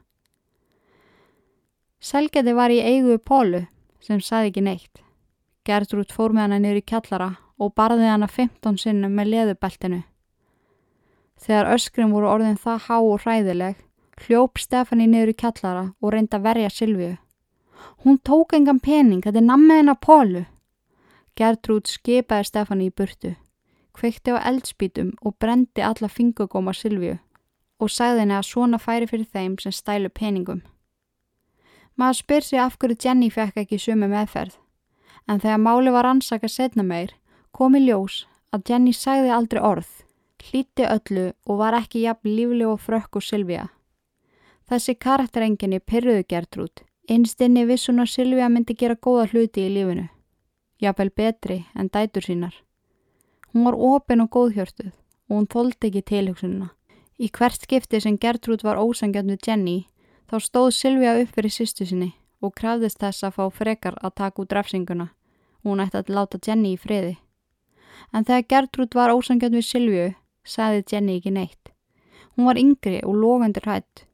Sælgæti var í eigu Pólu sem saði ekki neitt. Gertrúd fór með hana niður í kjallara og barði hana 15 sinnum með leðubeltinu. Þegar öskrim voru orðin það há og hræðileg, hljóp Stefani niður í kjallara og reyndi að verja Silvíu. Hún tók engan pening, þetta er nammið hennar Pólu. Gertrúd skipaði Stefani í burtu, kveikti á eldspítum og brendi alla fingugóma Silvíu og sagði henni að svona færi fyrir þeim sem stælu peningum. Maður spyr sig af hverju Jenny fekk ekki sumu meðferð, en þegar máli var ansaka setna meir kom í ljós að Jenny sagði aldrei orð, hlíti öllu og var ekki jafn lífleg og frökk og Silvíu. Þessi karakterenginni pyrruðu Gertrúd Einstinni vissun að Silvíja myndi gera góða hluti í lífinu. Jáfnvel betri en dætur sínar. Hún var ofinn og góðhjörtuð og hún þóldi ekki tilhugsununa. Í hvert skipti sem Gertrúd var ósangjönd við Jenny þá stóð Silvíja upp fyrir sýstu sinni og krafðist þess að fá frekar að taka út drafsinguna og hún ætti að láta Jenny í friði. En þegar Gertrúd var ósangjönd við Silvíu sagði Jenny ekki neitt. Hún var yngri og lofandur hætt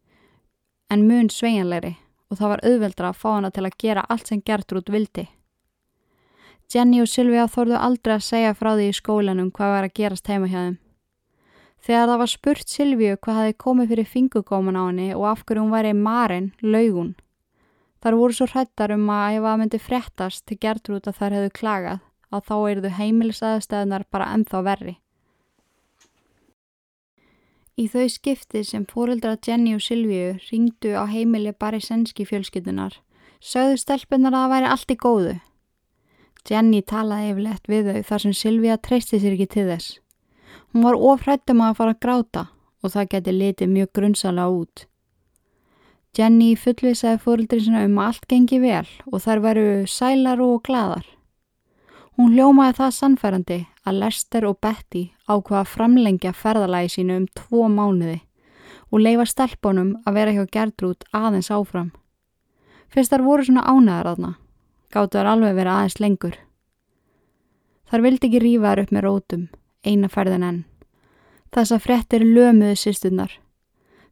en mun sveianlegri og það var auðveldra að fá hana til að gera allt sem Gertrúd vildi. Jenny og Sylvia þorðu aldrei að segja frá því í skólanum hvað var að gerast heima hjá þeim. Þegar það var spurt Sylvíu hvað hafi komið fyrir fingugóman á henni og af hverju hún væri marinn, laugun. Þar voru svo hrættar um að ef það myndi frettast til Gertrúd að þær hefðu klagað að þá erðu heimilisaðstöðunar bara ennþá verri. Í þau skipti sem fóreldra Jenny og Silvíu ringdu á heimili bara í senski fjölskytunar, sögðu stelpunar að það væri allt í góðu. Jenny talaði yfirlegt við þau þar sem Silvíu treysti sér ekki til þess. Hún var ofrættum að fara að gráta og það geti litið mjög grunnsala út. Jenny fullvisaði fóreldri sinna um að allt gengi vel og þær veru sælar og gladar. Hún hljómaði það sannfærandi að Lester og Betty ákvaða að framlengja ferðalagi sínu um tvo mánuði og leifa stelpunum að vera hjá Gertrúd aðeins áfram. Fyrst þar voru svona ánæðar aðna, gáttu þar alveg verið aðeins lengur. Þar vildi ekki rífa þar upp með rótum, eina ferðin enn. Þessa frettir lömuðu sýstunnar.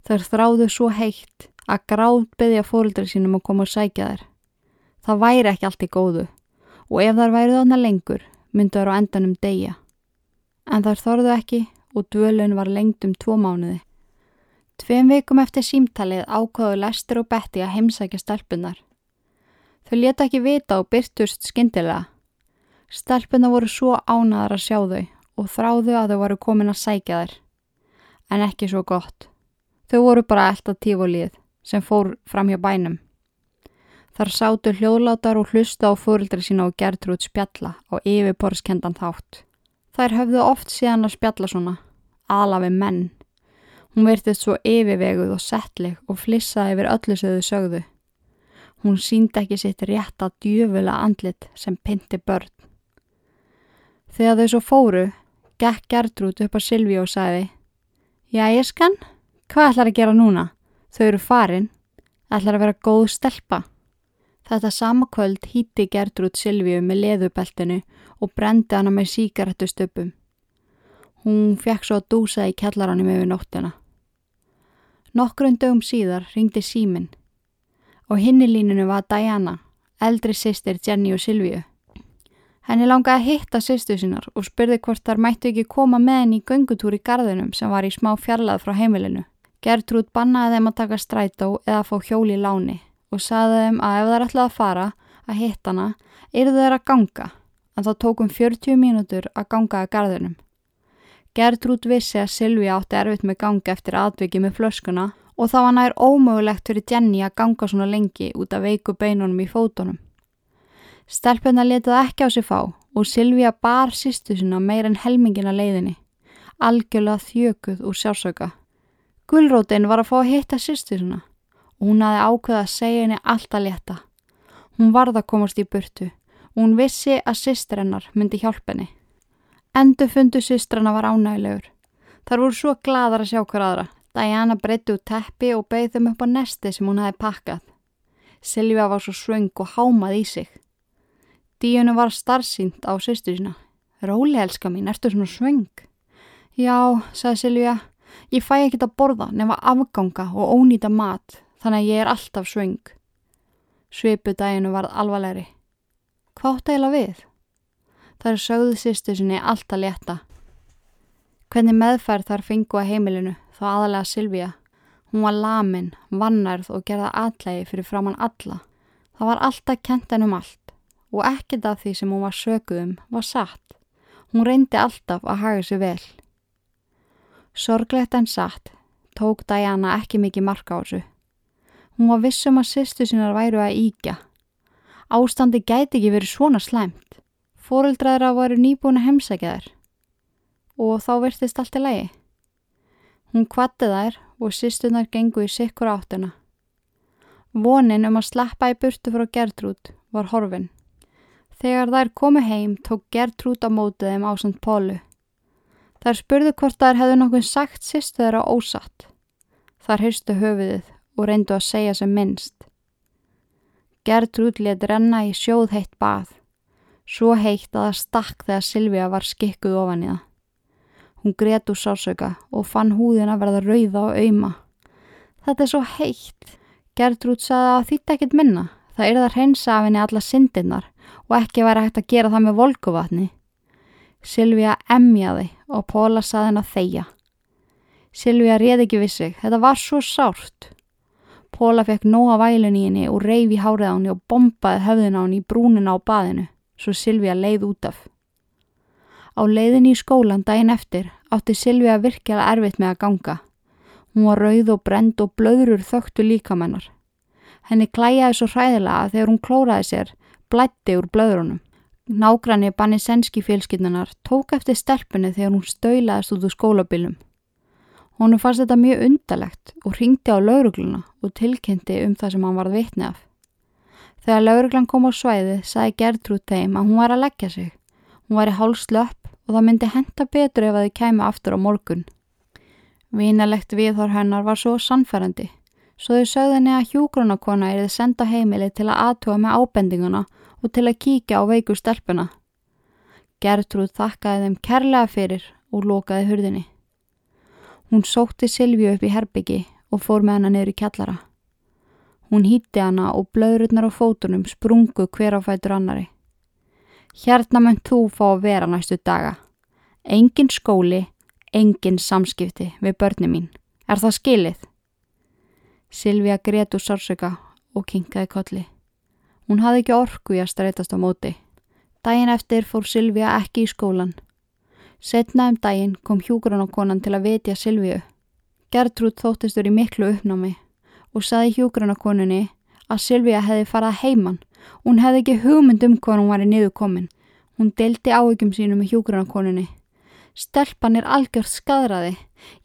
Þar þráðu svo heitt að gráð beðja fórildri sínum að koma og sækja þær. Það væri ekki allt í góðu og ef þar værið þarna lengur myndu þar á endanum deyja. En þar þorðu ekki og dvölun var lengt um tvo mánuði. Tveim vikum eftir símtalið ákvaðu Lester og Betty að heimsækja stelpunar. Þau leta ekki vita og byrtust skindilega. Stelpunar voru svo ánaðar að sjá þau og þráðu að þau varu komin að sækja þær. En ekki svo gott. Þau voru bara elda tífólið sem fór fram hjá bænum. Þar sátu hljóðlátar og hlusta á fórildri sína og gertur út spjalla á yfirborðskendan þátt. Þær höfðu oft síðan að spjalla svona, alafi menn. Hún virtist svo yfirveguð og settleg og flissaði yfir öllu sem þau sögðu. Hún síndi ekki sitt rétt að djöfula andlit sem pinti börn. Þegar þau svo fóru, gekk Gertrúd upp á Silvi og sagði Já, ég skan, hvað ætlar að gera núna? Þau eru farin, ætlar að vera góð stelpa. Þetta sama kvöld hýtti Gertrúd Silvíu með leðubeltinu og brendi hana með síkaretustöpum. Hún fekk svo að dúsa í kjallaranum yfir nóttina. Nokkrun dögum síðar ringdi símin og hinnilínunu var Diana, eldri sýstir Jenny og Silvíu. Henni langaði að hitta sýstu sínar og spurði hvort þar mættu ekki koma með henni í göngutúr í gardinum sem var í smá fjarlað frá heimilinu. Gertrúd bannaði þeim að taka strætó eða fá hjóli láni og saði þeim að ef það er ætlað að fara að hitta hana, eru þeir að ganga, en þá tókum 40 mínútur að ganga að gardinum. Gertrúd vissi að Silvi átti erfitt með ganga eftir atviki með flöskuna og þá hann er ómögulegt fyrir Jenny að ganga svona lengi út af veiku beinunum í fótunum. Stelpuna letið ekki á sig fá og Silvíja bar sýstu sinna meir en helmingina leiðinni, algjörlega þjökuð úr sjálfsöka. Gullrótin var að fá að hitta sýstu sinna og hún hafi ákveða að segja henni alltaf leta. Hún varða komast í burtu og hún vissi að sýstur hennar myndi hjálp henni. Endur fundu sýstrana var ánægilegur. Þar voru svo gladar að sjá hver aðra. Diana breytti út teppi og beigð þeim upp á nesti sem hún hafi pakkað. Silvia var svo svöng og hámað í sig. Díunu var starfsýnt á sýstu sína. Róli, elska mín, ertu svona svöng? Já, sagði Silvia, ég fæ ekki að borða nema afganga og ónýta mat, þannig að ég er alltaf svöng. Svipu daginu var alvarlegri. Hvað átt eila við? Það er sögðu sýstu sinni alltaf létta. Hvernig meðfærð þar fengu að heimilinu þá aðalega Silvia. Hún var lamin, vannærð og gerða aðlægi fyrir framann alla. Það var alltaf kent en um allt og ekkert af því sem hún var sökuðum var satt. Hún reyndi alltaf að haga sér vel. Sorglegt en satt tók Diana ekki mikið marka á þessu. Hún var vissum að sýstu sínar væru að íkja. Ástandi gæti ekki verið svona slæmt. Fóreldraðra varu nýbúin að heimsækja þær og þá virtist allt í lagi. Hún kvatti þær og sýstunar gengu í sikkur áttuna. Vonin um að slappa í burtu frá Gertrúd var horfin. Þegar þær komu heim tók Gertrúd á mótið þeim ásand Pólu. Þær spurðu hvort þær hefðu nokkuð sagt sýstu þeirra ósatt. Þar hyrstu höfuðið og reyndu að segja sem minnst. Gertrúd let renna í sjóð heitt bað. Svo heitt að það stakk þegar Silvija var skikkuð ofan í það. Hún gret úr sásauka og fann húðin að verða rauða og auðma. Þetta er svo heitt. Gertrúd saði að þýtt ekkit minna. Það er það hreinsa af henni alla syndinnar og ekki væri hægt að gera það með volkuvatni. Silvija emjaði og Póla saði henn að þeia. Silvija réði ekki við sig. Þetta var svo sárt. Póla fekk nóga vælun í henni og reyfi hárið á henni og bombaði höfðin á henni í brúnina á baðinu svo Silvija leið út af. Á leiðin í skólan daginn eftir átti Silvija virkilega erfitt með að ganga. Hún var rauð og brend og blöðrur þögtu líkamennar. Henni klæjaði svo hræðilega þegar hún klóraði sér, blætti úr blöðrunum. Nágranni banni senski fjölskyndunar tók eftir stelpunni þegar hún stöilaðist út úr skólabilum. Hún fannst þetta mjög undalegt og ringdi á laurugluna og tilkynnti um það sem hann varð vitni af. Þegar lauruglan kom á svæði sagði Gertrúd þeim að hún var að leggja sig. Hún var í hálslöpp og það myndi henda betur ef að þið kæmi aftur á morgun. Vínalegt viðhor hennar var svo sannferðandi, svo þau sögðinni að hjúgrunarkona er þið senda heimili til að aðtúa með ábendinguna og til að kíkja á veiku stelpuna. Gertrúd þakkaði þeim kærlega fyrir og lokaði hurðinni. Hún sótti Silvíu upp í herbyggi og fór með hana í kjallara. Hún hýtti hana og blöðrurnar á fótunum sprungu hver á fætur annari. Hérna menn þú fá að vera næstu daga. Engin skóli, engin samskipti við börni mín. Er það skilið? Silvija gret úr sársöka og kinkaði kolli. Hún hafði ekki orku í að streytast á móti. Dægin eftir fór Silvija ekki í skólan. Setna um dægin kom hjúgrunarkonan til að vetja Silviju. Gertrúd þóttistur í miklu uppnámi og saði hjógranakonunni að Silvíja hefði farað heimann. Hún hefði ekki hugmynd um hvað hún var í niður komin. Hún deldi áhyggjum sínu með hjógranakonunni. Stelpan er algjörð skadraði.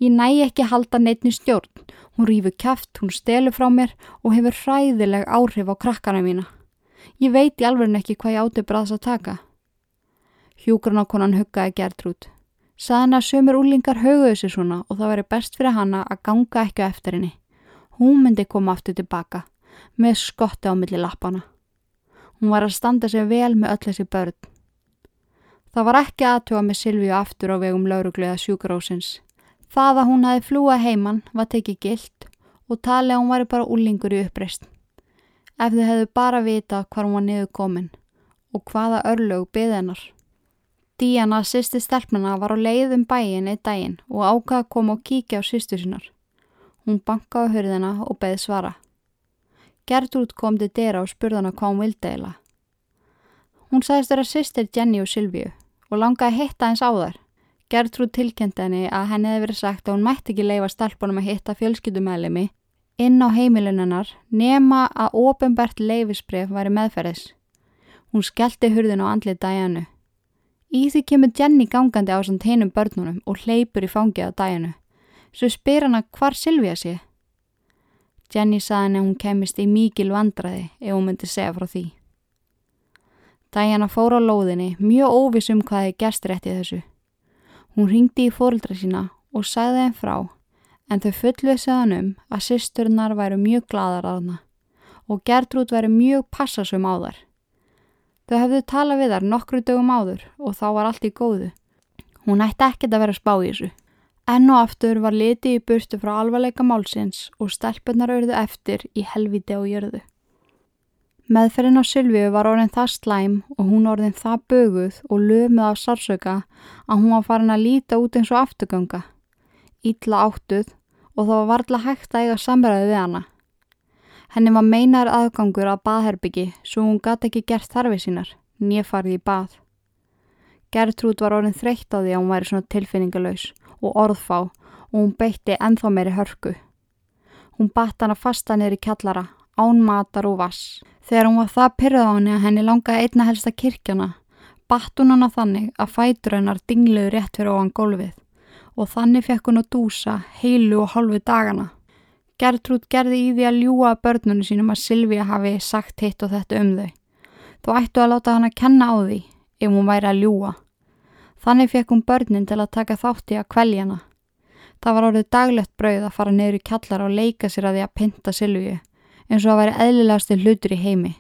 Ég næ ekki halda neittni stjórn. Hún rýfur kæft, hún stelur frá mér og hefur hræðileg áhrif á krakkana mína. Ég veit í alveg ekki hvað ég átti bræðs að taka. Hjógranakonan huggaði Gertrúd. Saðan að sömur úlingar höguðu sér svona og það veri best fyrir hanna að ganga ekki eftir henni. Hún myndi koma aftur tilbaka með skotti á milli lappana. Hún var að standa sér vel með öll þessi börn. Það var ekki aðtjóða með Silvíu aftur á vegum lauruglega sjúkarósins. Það að hún hafi flúa heimann var tekið gilt og talið að hún var bara úlingur í uppreist. Ef þau hefðu bara vita hvað hún var niður komin og hvaða örlög beðennar. Díana, sýsti stelpnana, var á leið um bæin eitt daginn og ákvaða að koma og kíkja á sýstu sinnar. Hún bankaði hörðina og beði svara. Gertrúd kom til dera og spurðana hvað hún vildi eila. Hún sagðist vera sýstir Jenny og Silvíu og langaði að hitta eins á þær. Gertrúd tilkendi henni að henni hefði verið sagt að hún mætti ekki leifa stelpunum að hitta fjölskyldumæðlemi inn á heimilunennar nema að ofinbært leifisbref væri meðferðis. Hún skellti hurðin á andlið Dianu. Í því kemur Jenny gangandi á samt heinum börnunum og hleypur í fangið á Dianu. Svo spyr hana hvar Silvija sé. Jenny saði henni að hún kemist í mikil vandraði ef hún myndi segja frá því. Diana fór á lóðinni mjög óviss um hvað hefði gerst rétt í þessu. Hún ringdi í fórildra sína og sagði henn frá en þau fullið segðan um að sýsturnar væru mjög gladar að hana og Gertrúd væri mjög passasum á þar. Þau hefðu talað við þar nokkru dögum áður og þá var allt í góðu. Hún ætti ekkert að vera spá í þessu. Enn og aftur var liti í burtu frá alvarleika málsins og stelpunar auððu eftir í helviti og jörðu. Meðferðin á Sylvíu var orðin það slæm og hún orðin það böguð og lömuð af sársöka að hún var farin að líta út eins og afturganga. Ítla áttuð og það var varðla hægt að eiga samræði við hana. Henni var meinar aðgangur að baðherbyggi svo hún gæti ekki gert þarfi sínar, nýfarði í bað. Gertrúd var orðin þreytt á því að hún væri svona tilfinningalös og orðfá og hún beitti enþá meiri hörku. Hún batt hana fasta í kjallara, án matar og vass. Þegar hún var það pyrrað á henni að henni langaði einna helsta kirkjana, batt hún hana þannig að fætur hennar dingluði rétt fyrir ofan gólfið og þannig fekk hún að dúsa heilu og hálfu dagana. Gertrúd gerði í því að ljúa börnunum sínum að Silvíja hafi sagt hitt og þetta um þau. Þú ættu að láta hann að kenna á því ef hún væri að ljúa. Þannig fekk hún börnin til að taka þátti að kveljana. Það var orðið daglegt brauð að fara neyru í kallar og leika sér að því að pinta Silvíju eins og að væri eðlilegasti hlutur í heimi.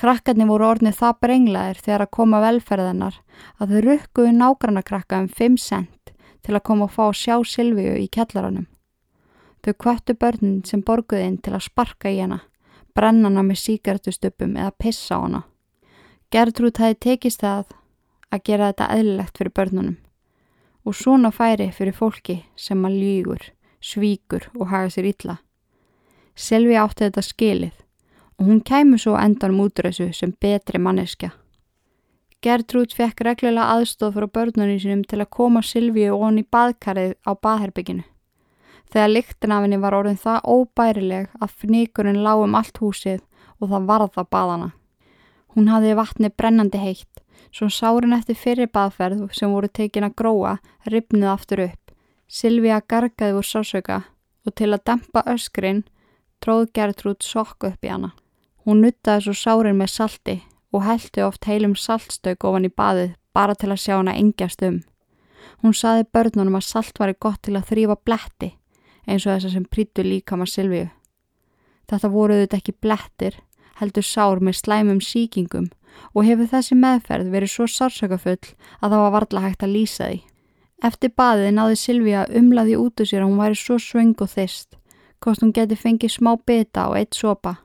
Krakkarnir voru orðnið það brenglaðir þegar að koma velferðanar að þau rukkuðu nágranna krakka um 5 cent til að koma og fá sjá Silvíu í kjallaranum. Þau kvættu börnin sem borguðinn til að sparka í hana, brenna hana með síkartustöpum eða pissa á hana. Gertrúd hafi tekist það að gera þetta eðlilegt fyrir börnunum og svona færi fyrir fólki sem að lígur, svíkur og haga sér illa. Silvi átti þetta skilið og hún kæmu svo endan mútur þessu sem betri manneskja. Gertrúd fekk reglulega aðstof frá börnunni sinum til að koma Silvíu og hann í baðkarið á baðherbygginu. Þegar lyktin af henni var orðin það óbærileg að fnikurinn lág um allt húsið og það varð það baðana. Hún hafði vatni brennandi heitt, svo sárin eftir fyrir baðferð sem voru tekin að gróa ripnið aftur upp. Silvíu gargaði úr sásauka og til að dempa öskrin tróð Gertrúd sokku upp í hana. Hún nuttaði svo sárin með salti og heldi oft heilum saltstök ofan í baðið bara til að sjá hana engjast um. Hún saði börnunum að salt var gott til að þrýfa bletti eins og þess að sem prítu líka maður Silvíu. Þetta voruð þetta ekki blettir, heldur sár með slæmum síkingum og hefur þessi meðferð verið svo sársökafull að það var varla hægt að lýsa því. Eftir baðið náði Silvíu umlaði út úr sér að hún væri svo svöng og þist, hvort hún geti fengið smá beta og eitt sopa.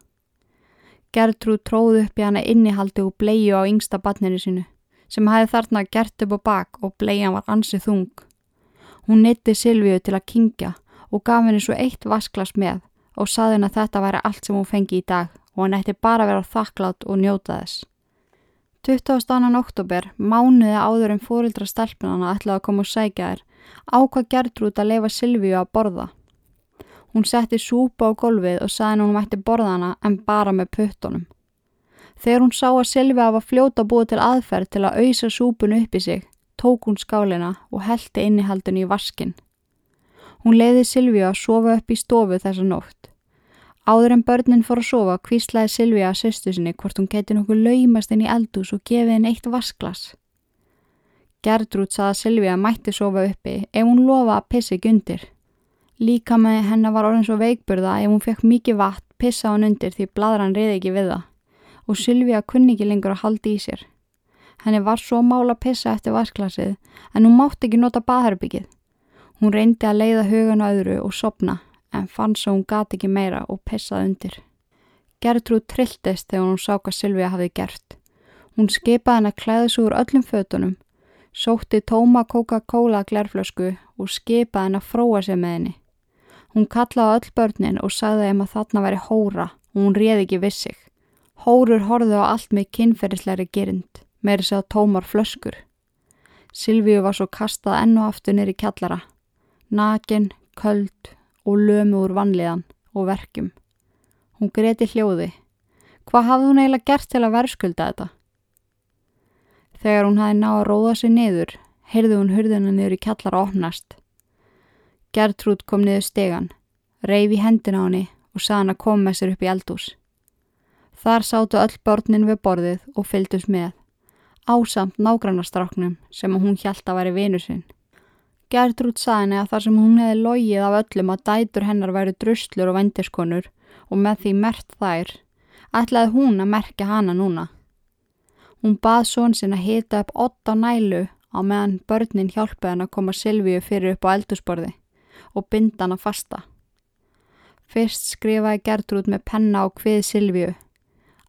Gertrúd tróð upp í hana innihaldi og bleiðu á yngsta batninu sinu sem hafi þarna gert upp á bak og bleiðan var ansið þung. Hún nitti Silvíu til að kingja og gaf henni svo eitt vasklas með og saði henni að þetta væri allt sem hún fengi í dag og hann ætti bara að vera þakklátt og njóta þess. 22. oktober, mánuði áður en fórildra stelpunana ætlaði að koma og sækja þér, ákvað Gertrúd að leifa Silvíu að borða. Hún setti súpa á golfið og saði hún mætti borðana en bara með puttunum. Þegar hún sá að Silvia var fljóta búið til aðferð til að auðsa súpun upp í sig, tók hún skálina og heldi innihaldun í vaskin. Hún leiði Silvia að sofa upp í stofu þessa nótt. Áður en börnin fór að sofa kvíslaði Silvia að söstu sinni hvort hún geti nokkuð laumast inn í eldús og gefið henn eitt vasklas. Gertrúd saði að Silvia mætti sofa uppi ef hún lofa að pissi gundir. Líka með hennar var orðin svo veikburða ef hún fekk mikið vatn, pissa hann undir því bladran reyði ekki við það og Sylvia kunni ekki lengur að haldi í sér. Henni var svo mála pissa eftir vasklasið en hún mátti ekki nota baðherbyggið. Hún reyndi að leiða hugan á öðru og sopna en fann svo hún gati ekki meira og pissaði undir. Gertrúd trilltist þegar hún sá hvað Sylvia hafði gert. Hún skipaði henn að klæða svo úr öllum fötunum, sótti tóma Coca-Cola glerflösku og skipaði henn að fróa sig með henni. Hún kallaði öll börnin og sagði þeim að þarna væri hóra og hún réði ekki við sig. Hórur horfið á allt með kynferðisleiri gerind, þess að tómar flöskur. Silvíu var svo kastað enn og aftur nýri kjallara, nakin, köld og lömu úr vanliðan og verkjum. Hún greti hljóði. Hvað hafði hún eiginlega gert til að verðskulda þetta? Þegar hún hafi náð að róða sig niður, heyrði hún hurðina niður í kjallar og opnast. Gertrúd kom niður stegan, reyfi hendina á henni og saði hann að koma með sér upp í eldús. Þar sátu öll börnin við borðið og fylgdust með, ásamt nágrannastráknum sem hún hjælt að væri vinu sinn. Gertrúd saði henni að þar sem hún hefði logið af öllum að dætur hennar væri druslur og vendiskonur og með því mert þær, ætlaði hún að merkja hana núna. Hún bað són sinn að hita upp 8 nælu á meðan börnin hjálpaði hann að koma Silvíu fyrir upp á eldusborði og binda hann að fasta. Fyrst skrifaði Gertrúd með penna á hvið Silvíu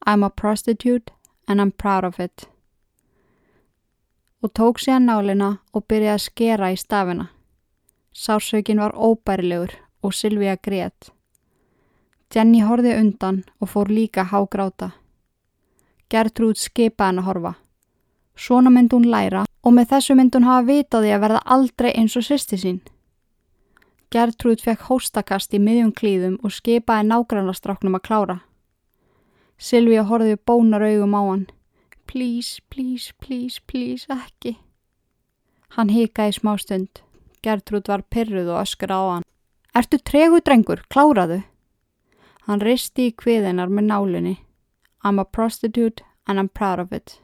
I'm a prostitute and I'm proud of it og tók sér nálina og byrjaði að skera í stafina. Sársökin var óbærilegur og Silvíja greiðt. Jenny horfið undan og fór líka hágráta. Gertrúd skipaði hann að horfa. Svona mynd hún læra og með þessu mynd hún hafa vitaði að verða aldrei eins og sýsti sín. Gertrúd fekk hóstakast í miðjum klíðum og skipaði nágrannastráknum að klára. Silvíja horfið bónar augum á hann. Please, please, please, please, ekki. Hann hikaði smá stund. Gertrúd var pyrruð og öskur á hann. Ertu tregu drengur, kláraðu? Hann risti í kviðinar með nálunni. I'm a prostitute and I'm proud of it.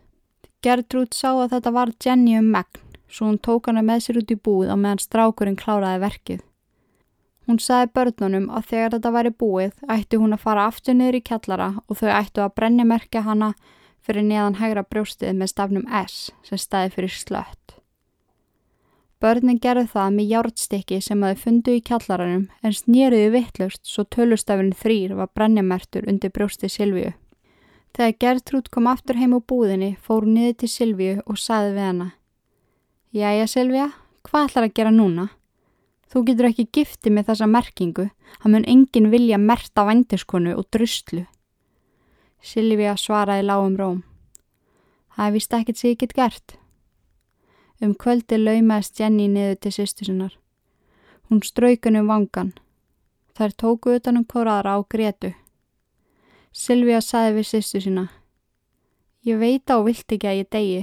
Gertrúd sá að þetta var Jenny um megn, svo hún tók hana með sér út í búið á meðan strákurinn kláraði verkið. Hún saði börnunum að þegar þetta væri búið ætti hún að fara aftur niður í kjallara og þau ættu að brennimerkja hana fyrir neðan hægra brjóstið með stafnum S sem staði fyrir slött. Börnin gerði það með hjártstykki sem að þau fundu í kjallaranum en snýruðu vittlust svo tölustafinn þrýr var brennimertur undir brjóstið Silvíu. Þegar Gertrúd kom aftur heim á búðinni fór hún niður til Silvíu og saði við hana Jæja Silvíja, hvað ætlar að gera núna? Þú getur ekki giftið með þessa merkingu, hann mun enginn vilja merta vændiskonu og druslu. Silvíja svaraði lágum róm. Það er vist ekkert sem ég get gert. Um kvöldi laumaðist Jenny niður til sýstu sinnar. Hún straukan um vangan. Þær tóku utanum kóraðra á Gretu. Silvíja saði við sýstu sína. Ég veit á vilt ekki að ég degi.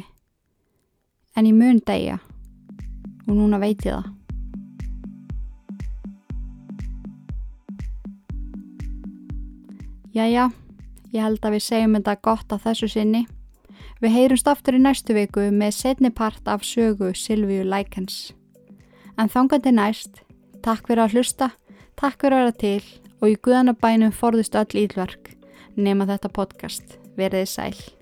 En ég mun degja. Og núna veit ég það. Jæja. Ég held að við segjum þetta gott að þessu sinni. Við heyrumst aftur í næstu viku með setni part af sögu Silvíu Lækens. En þangandi næst, takk fyrir að hlusta, takk fyrir að vera til og í guðanabænum forðust öll ílverk nema þetta podcast. Verðið sæl.